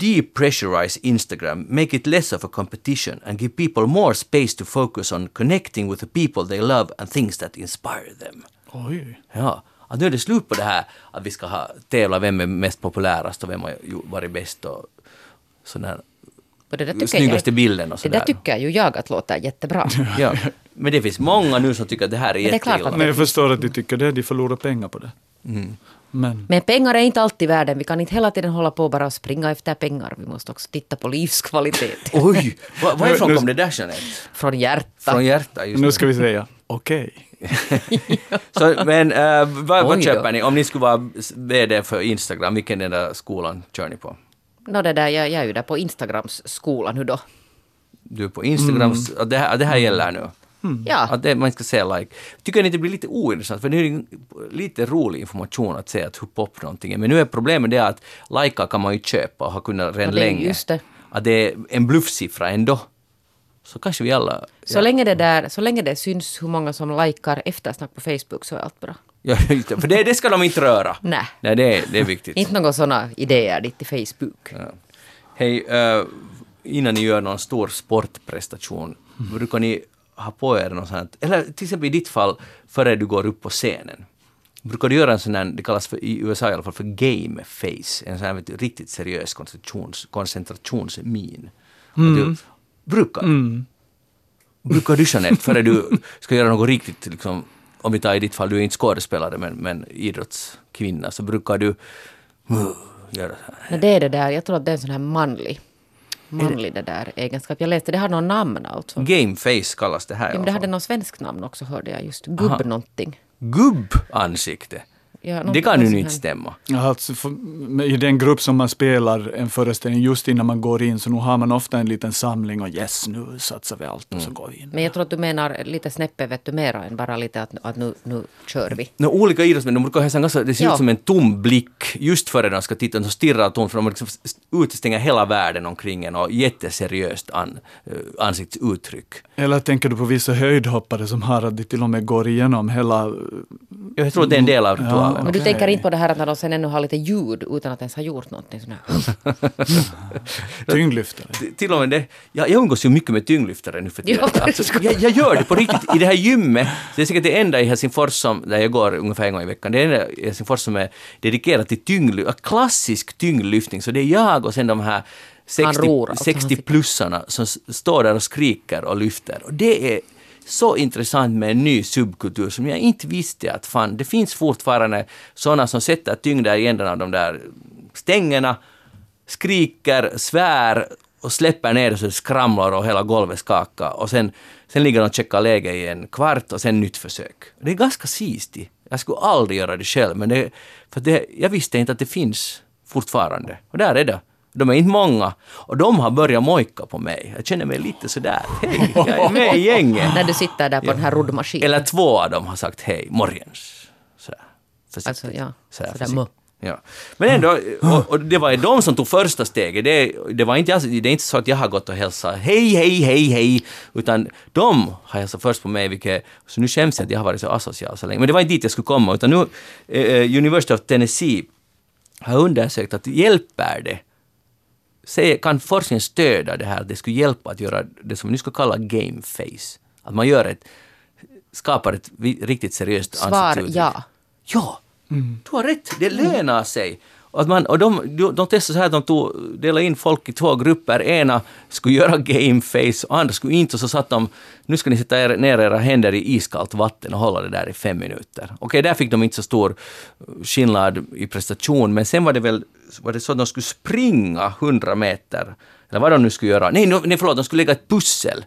[SPEAKER 1] depressurize Instagram, make it less of a competition and give people more space to focus on connecting with the people they love and things that inspire them.
[SPEAKER 3] Oj.
[SPEAKER 1] Ja, att nu är det slut på det här att vi ska ha, tävla vem är mest populärast och vem har varit bäst och sån här
[SPEAKER 2] Och det där tycker
[SPEAKER 1] snyggaste
[SPEAKER 2] jag,
[SPEAKER 1] bilden och
[SPEAKER 2] Det
[SPEAKER 1] sådär.
[SPEAKER 2] där tycker ju jag att låter jättebra.
[SPEAKER 1] Ja, men det finns många nu som tycker att det här är
[SPEAKER 2] Men det är klart
[SPEAKER 1] jätteilla.
[SPEAKER 2] att-
[SPEAKER 3] Nej, jag förstår att de tycker det, de förlorar pengar på det.
[SPEAKER 1] Mm.
[SPEAKER 3] Men
[SPEAKER 2] Men pengar är inte alltid världen. Vi kan inte hela tiden hålla på och bara springa efter pengar. Vi måste också titta på livskvalitet.
[SPEAKER 1] Oj, vad, varifrån kom det där Jeanette?
[SPEAKER 2] Från hjärta.
[SPEAKER 1] Från hjärtat just
[SPEAKER 3] nu ska vi säga okej.
[SPEAKER 1] Så, men äh, vad, vad köper ni? Om ni skulle vara VD för Instagram, vilken den där skolan kör ni på?
[SPEAKER 2] Nå, det där, jag, jag är ju där på Instagrams skola nu då.
[SPEAKER 1] Du är på Instagram, att det, här, det här gäller nu?
[SPEAKER 2] Ja,
[SPEAKER 1] Att det, man ska säga like. Tycker ni det blir lite ointressant? För det är lite rolig information att säga att hur pop någonting är. Men nu är problemet det att lajka kan man ju köpa och har kunnat redan
[SPEAKER 2] Ja,
[SPEAKER 1] länge.
[SPEAKER 2] just det.
[SPEAKER 1] Att det är en bluffsiffra ändå. Så kanske vi alla...
[SPEAKER 2] så, länge det där, så länge det syns hur många som likar eftersnack på Facebook så är allt bra.
[SPEAKER 1] Ja. För det, det ska de inte röra.
[SPEAKER 2] Nej.
[SPEAKER 1] Nej, det är, det är viktigt.
[SPEAKER 2] Inte några sådana idéer dit till Facebook.
[SPEAKER 1] Ja. Hej, eh, innan ni gör någon stor sportprestation, brukar ni ha på er något sånt, eller till exempel i ditt fall, före du går upp på scenen, brukar du göra en sån här, det kallas för, i USA i alla fall för game face, en sån här vet du, riktigt seriös koncentrations, koncentrationsmin. Att Du, brukar, brukar du Jeanette, före du ska göra något riktigt, liksom, om vi tar i ditt fall, du är inte skådespelare men, men idrottskvinna, så brukar du uh, göra så här.
[SPEAKER 2] Men det är det där, jag tror att det är en sån här manlig, manlig det där egenskap. Jag läste, det har någon namn alltså.
[SPEAKER 1] Gameface kallas det här
[SPEAKER 2] Ja, men det hade någon svensk namn också hörde jag just. Gubb någonting.
[SPEAKER 1] Gubbansikte.
[SPEAKER 2] Ja,
[SPEAKER 1] det kan ju inte stämma.
[SPEAKER 3] Ja, Alltså, för, I den grupp som man spelar en föreställning just innan man går in så nu har man ofta en liten samling och yes nu satsar vi allt och så går vi in.
[SPEAKER 2] Men jag tror att du menar lite snäppet vet du mera än bara lite att, att nu, nu kör vi.
[SPEAKER 1] No, olika idrottsmän, de brukar ha en ganska, det ser
[SPEAKER 2] Ja.
[SPEAKER 1] ut som en tom blick just före de ska titta, de stirrar tomt för de liksom utestänger hela världen omkring en och jätteseriöst an, eh, ansiktsuttryck.
[SPEAKER 3] Eller tänker du på vissa höjdhoppare som har att de till och med går igenom hela...
[SPEAKER 1] Jag tror att det är en del av ritualen.
[SPEAKER 2] Men du tänker inte på det här att när de sen ännu har lite ljud utan att ens ha gjort någonting sån.
[SPEAKER 3] Tyngdlyftare.
[SPEAKER 1] Till och med det, jag, jag umgås ju mycket med tyngdlyftare nu för tiden. Alltså, jag, jag gör det på riktigt. I det här gymmet, det är säkert det enda i Helsingfors som, där jag går ungefär en gång i veckan, det enda i Helsingfors som är dedikerat till tyngdlyftning, klassisk tyngdlyftning. Så det är jag och sen de här 60,
[SPEAKER 2] ror alltså, han
[SPEAKER 1] 60-plussarna som står där och skriker och lyfter. Och det är så intressant med en ny subkultur som jag inte visste att fan, det finns fortfarande sådana som sätter tyngder i ändarna av de där stängerna, skriker, svär och släpper ner så det skramlar och hela golvet skakar. Och sen, sen ligger de och checkar läge i en kvart och sen nytt försök. Det är ganska sisti. Jag skulle aldrig göra det själv, men det, för det, jag visste inte att det finns fortfarande. Och där är det. De är inte många. Och de har börjat mojka på mig. Jag känner mig lite sådär, hej, jag är med i gänget.
[SPEAKER 2] När du sitter där på den här roddmaskinen.
[SPEAKER 1] Eller två av dem har sagt hej, morgens. Sådär. Försiktigt.
[SPEAKER 2] Alltså, ja.
[SPEAKER 1] Sådär,
[SPEAKER 2] Sådär,
[SPEAKER 1] försiktigt. Ja. Men ändå, och, och det var de som tog första steget. Det, det, var inte, det är inte så att jag har gått och hälsat hej, hej, hej, hej, utan de har hälsat först på mig, vilket, så nu skäms jag att jag har varit så asocial så länge. Men det var inte dit jag skulle komma, utan nu, eh, University of Tennessee har undersökt att hjälper det Se, kan forskningen stödja det här, det skulle hjälpa att göra det som vi nu ska kalla game face? Att man gör ett, skapar ett riktigt seriöst
[SPEAKER 2] Svar
[SPEAKER 1] ansiktsuttryck.
[SPEAKER 2] ja.
[SPEAKER 1] Ja, du har rätt. Det lönar sig. Och, att man, och de, de, testade så här att de tog, delade in folk i två grupper. Ena skulle göra game face och andra skulle inte. Och så satt de, nu ska ni sätta er, ner era händer i iskallt vatten och hålla det där i fem minuter. Okej, där fick de inte så stor skillnad i prestation, men sen var det väl var det så att de skulle springa 100 meter, eller vad de nu skulle göra. Nej, nej förlåt, de skulle lägga ett pussel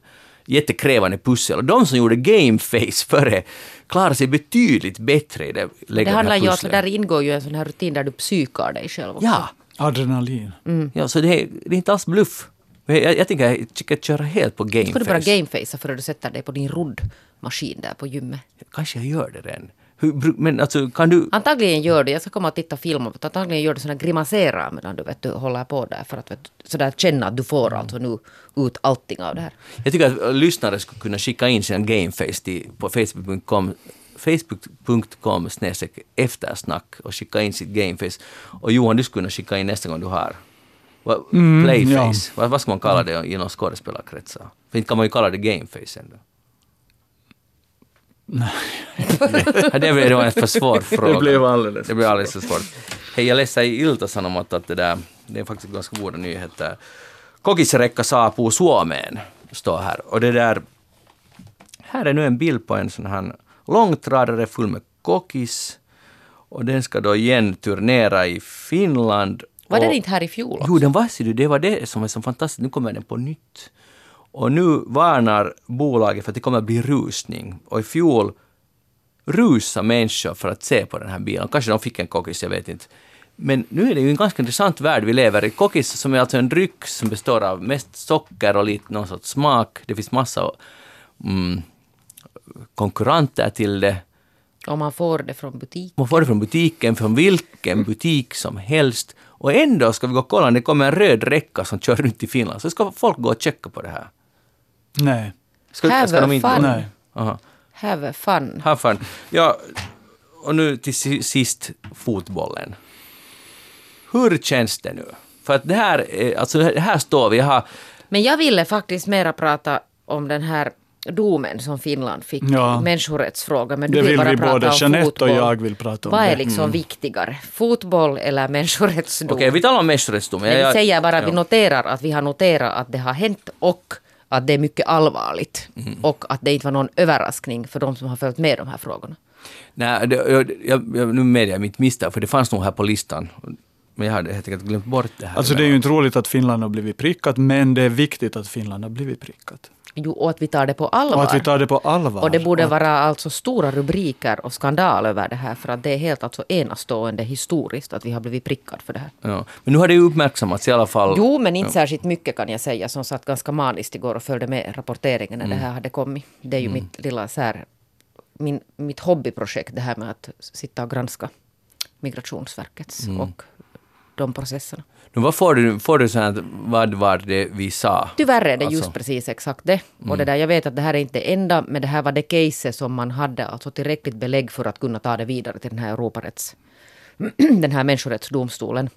[SPEAKER 1] jättekrävande pussel. Och de som gjorde game face före klarade sig betydligt bättre i det.
[SPEAKER 2] Det handlar ju om att där ingår ju en sån här rutin där du psykar dig själv också.
[SPEAKER 1] Ja,
[SPEAKER 3] Adrenalin.
[SPEAKER 1] ja så det är, det är inte alls bluff. Jag, jag tänker jag ska köra helt på game
[SPEAKER 2] Ska du bara
[SPEAKER 1] face.
[SPEAKER 2] gamefacea före du sätter dig på din roddmaskin där på gymmet?
[SPEAKER 1] Kanske jag gör det redan. Hur, men alltså, kan du...
[SPEAKER 2] Antagligen gör du, jag ska komma och titta film om det, antagligen gör du såna grimaserar medan du, vet, du håller på där för att vet, sådär känna att du får alltså nu ut allting av det här.
[SPEAKER 1] Jag tycker att lyssnare skulle kunna skicka in sina gameface till, på facebook.com facebook.com snedstreck eftersnack och skicka in sitt gameface. Och Johan, du skulle kunna skicka in nästa gång du har vad-
[SPEAKER 3] Mm,
[SPEAKER 1] playface. Vad, vad ska man kalla det inom skådespelarkretsar? För inte kan man ju kalla det gameface ändå. Nej. det blev en för svår fråga.
[SPEAKER 3] alldeles
[SPEAKER 1] Det blir alldeles för svårt. Hej, jag läste i Ilta-Sanomat att det där, det är faktiskt ganska goda nyheter. Kokisrekka saapuu Suomeen, står här. Och det där, här är nu en bild på en sån här långtradare full med kokis. Och den ska då igen turnera i Finland.
[SPEAKER 2] Var det inte här i fjol också?
[SPEAKER 1] Jo, den var ser du, det var det som är så fantastiskt. Nu kommer den på nytt. Och nu varnar bolaget för att det kommer att bli rusning. Och i fjol rusa människor för att se på den här bilen. Kanske de fick en kokis, jag vet inte. Men nu är det ju en ganska intressant värld vi lever i. Kokis som är alltså en dryck som består av mest socker och lite någon sorts smak. Det finns massa mm, konkurrenter till det.
[SPEAKER 2] Om man får det från butik.
[SPEAKER 1] Man får det från butiken, från vilken butik som helst. Och ändå ska vi gå och kolla, det kommer en röd räcka som kör runt i Finland. Så ska folk gå och checka på det här.
[SPEAKER 3] Nej.
[SPEAKER 1] Ska,
[SPEAKER 2] Have fun.
[SPEAKER 3] Nej.
[SPEAKER 1] Aha.
[SPEAKER 2] Have fun.
[SPEAKER 1] Ha fun. Ja, och nu till si- sist fotbollen. Hur känns det nu? För att det här, är, alltså det här står vi, jag har,
[SPEAKER 2] Men jag ville faktiskt mera prata om den här domen som Finland fick,
[SPEAKER 3] Ja.
[SPEAKER 2] människorättsfrågan. Men du
[SPEAKER 3] Det
[SPEAKER 2] vill
[SPEAKER 3] vill
[SPEAKER 2] bara
[SPEAKER 3] vi
[SPEAKER 2] prata
[SPEAKER 3] både.
[SPEAKER 2] om
[SPEAKER 3] Jeanette och jag vill prata om
[SPEAKER 2] Vad är
[SPEAKER 3] det.
[SPEAKER 2] liksom viktigare? Fotboll eller människorättsdom?
[SPEAKER 1] okej vi talar om människorättsdom.
[SPEAKER 2] Men vi säger bara att vi noterar att vi har noterat att det har hänt och att det är mycket allvarligt.
[SPEAKER 1] Mm.
[SPEAKER 2] Och att det inte var någon överraskning för de som har följt med de här frågorna.
[SPEAKER 1] Nej, det, jag, jag, jag, nu medger jag mitt misstag, för det fanns nog här på listan. Men jag hade helt enkelt glömt bort det här.
[SPEAKER 3] Alltså det är ju inte roligt att Finland har blivit prickat, men det är viktigt att Finland har blivit prickat.
[SPEAKER 2] Jo, och att vi tar det på allvar.
[SPEAKER 3] Och att vi tar det på allvar.
[SPEAKER 2] Och det borde
[SPEAKER 3] Att-
[SPEAKER 2] vara alltså stora rubriker och skandal över det här för att det är helt alltså enastående historiskt att vi har blivit prickad för det här.
[SPEAKER 1] Ja. Men nu har det ju uppmärksammats i alla fall.
[SPEAKER 2] Jo, men inte särskilt mycket kan jag säga som satt ganska maniskt igår och följde med rapporteringen när
[SPEAKER 1] Mm.
[SPEAKER 2] det här hade kommit. Det är ju mitt lilla så här, min, mitt hobbyprojekt det här med att sitta och granska Migrationsverkets
[SPEAKER 1] Mm.
[SPEAKER 2] och de processerna.
[SPEAKER 1] Nu, vad får du, får du sånt vad var det vi sa?
[SPEAKER 2] Tyvärr är det
[SPEAKER 1] Alltså-
[SPEAKER 2] just precis exakt det. Och det där, jag vet att det här är inte enda, men det här var det caset som man hade alltså tillräckligt belägg för att kunna ta det vidare till den här Europarätts... den här människorättsdomstolen.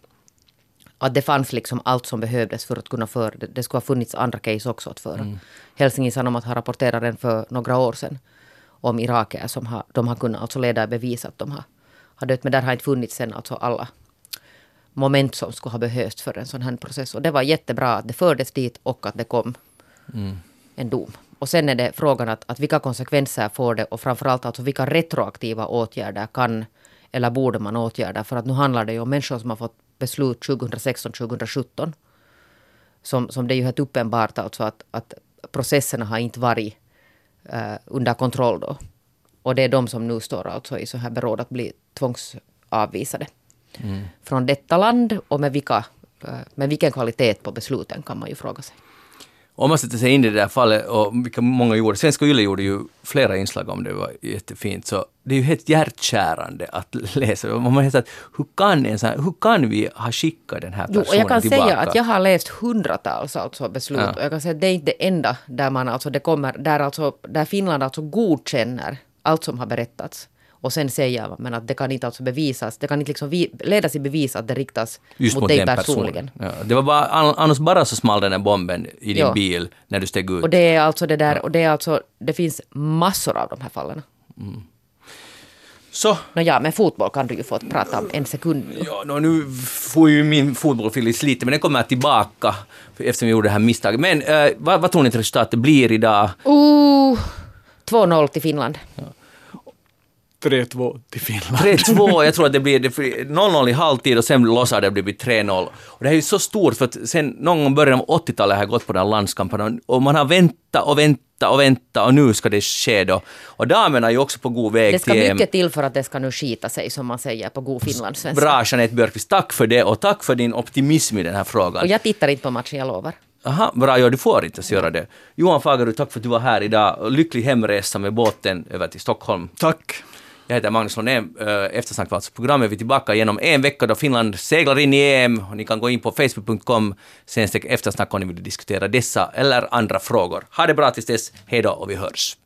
[SPEAKER 2] Att det fanns liksom allt som behövdes för att kunna föra det. Det skulle ha funnits andra case också att föra. Helsingin Sanomat har rapporterat den för några år sedan. Om irakier som har, de har kunnat alltså leda i bevis att de har, har dött. Men där har inte funnits sen alltså alla moment som skulle ha behövts för en sån här process. Och det var jättebra att det fördes dit och att det kom
[SPEAKER 1] Mm.
[SPEAKER 2] en dom. Och sen är det frågan att, att vilka konsekvenser får det och framförallt alltså vilka retroaktiva åtgärder kan eller borde man åtgärda? För att nu handlar det ju om människor som har fått beslut 2016-2017. Som, som det är ju helt uppenbart alltså att, att processerna har inte varit eh, under kontroll då. Och det är de som nu står alltså i så här beråd att bli tvångsavvisade från detta land och med, vilka, eh, med vilken kvalitet på besluten kan man ju fråga sig.
[SPEAKER 1] Om man sätter sig in i det där fallet, och vilka många gjorde, Svenska Yle gjorde ju flera inslag om det, det var jättefint, så det är ju helt hjärtkärande att läsa. Man att hur kan, en sån här, hur kan vi ha skickat den här
[SPEAKER 2] Jo,
[SPEAKER 1] personen
[SPEAKER 2] och jag kan
[SPEAKER 1] tillbaka?
[SPEAKER 2] säga att jag har läst hundratals alltså beslut.
[SPEAKER 1] Ja.
[SPEAKER 2] Och jag kan säga att det är inte det enda där man alltså, det kommer, där alltså, där Finland alltså godkänner allt som har berättats. Och sen säger man men att det kan inte alltså bevisas, det kan inte liksom vi, ledas i bevis att det riktas
[SPEAKER 1] Just
[SPEAKER 2] mot,
[SPEAKER 1] mot
[SPEAKER 2] dig personligen.
[SPEAKER 1] Ja, det var bara, an- annars bara så small den där bomben i din
[SPEAKER 2] Ja.
[SPEAKER 1] bil när du steg ut.
[SPEAKER 2] Och det är alltså det där, och det är alltså, det finns massor av de här fallen.
[SPEAKER 1] Så,
[SPEAKER 2] Nåja, men fotboll kan du ju få prata om en sekund nu.
[SPEAKER 1] ja, nå, nu får ju min fotbollsfilis lite, men den kommer tillbaka eftersom vi gjorde det här misstaget. Men eh, vad, vad tror ni att resultatet blir idag?
[SPEAKER 2] Uh, 2-0 till Finland.
[SPEAKER 3] 3-2 till Finland.
[SPEAKER 1] 3-2, jag tror att det blir det blir 0-0 i halvtid och sen lossar det och det blir 3-0. Och det här är ju så stort för att sen någon gång början av 80-talet har jag gått på den här landskampen och man har väntat och väntat och väntat och nu ska det ske då. Och damerna är ju också på god väg
[SPEAKER 2] Det ska
[SPEAKER 1] till
[SPEAKER 2] mycket till för att det ska nu skita sig, som man säger på god finlandssvenska.
[SPEAKER 1] Bra Jeanette Björkqvist, tack för det och tack för din optimism i den här frågan.
[SPEAKER 2] Och jag tittar inte på matchen, jag lovar.
[SPEAKER 1] Aha, bra, ja, du får inte ens göra det. Johan Fagerud, tack för att du var här idag. Lycklig hemresa med båten över till Stockholm.
[SPEAKER 3] Tack.
[SPEAKER 1] Jag heter Magnus Lundén. Äh, eh, Eftersnack var alltså programmet. Vi är tillbaka genom en vecka då Finland seglar in i EM. Och ni kan gå in på facebook.com eftersnack om ni vill diskutera dessa eller andra frågor. Ha det bra tills dess. Hej då och vi hörs.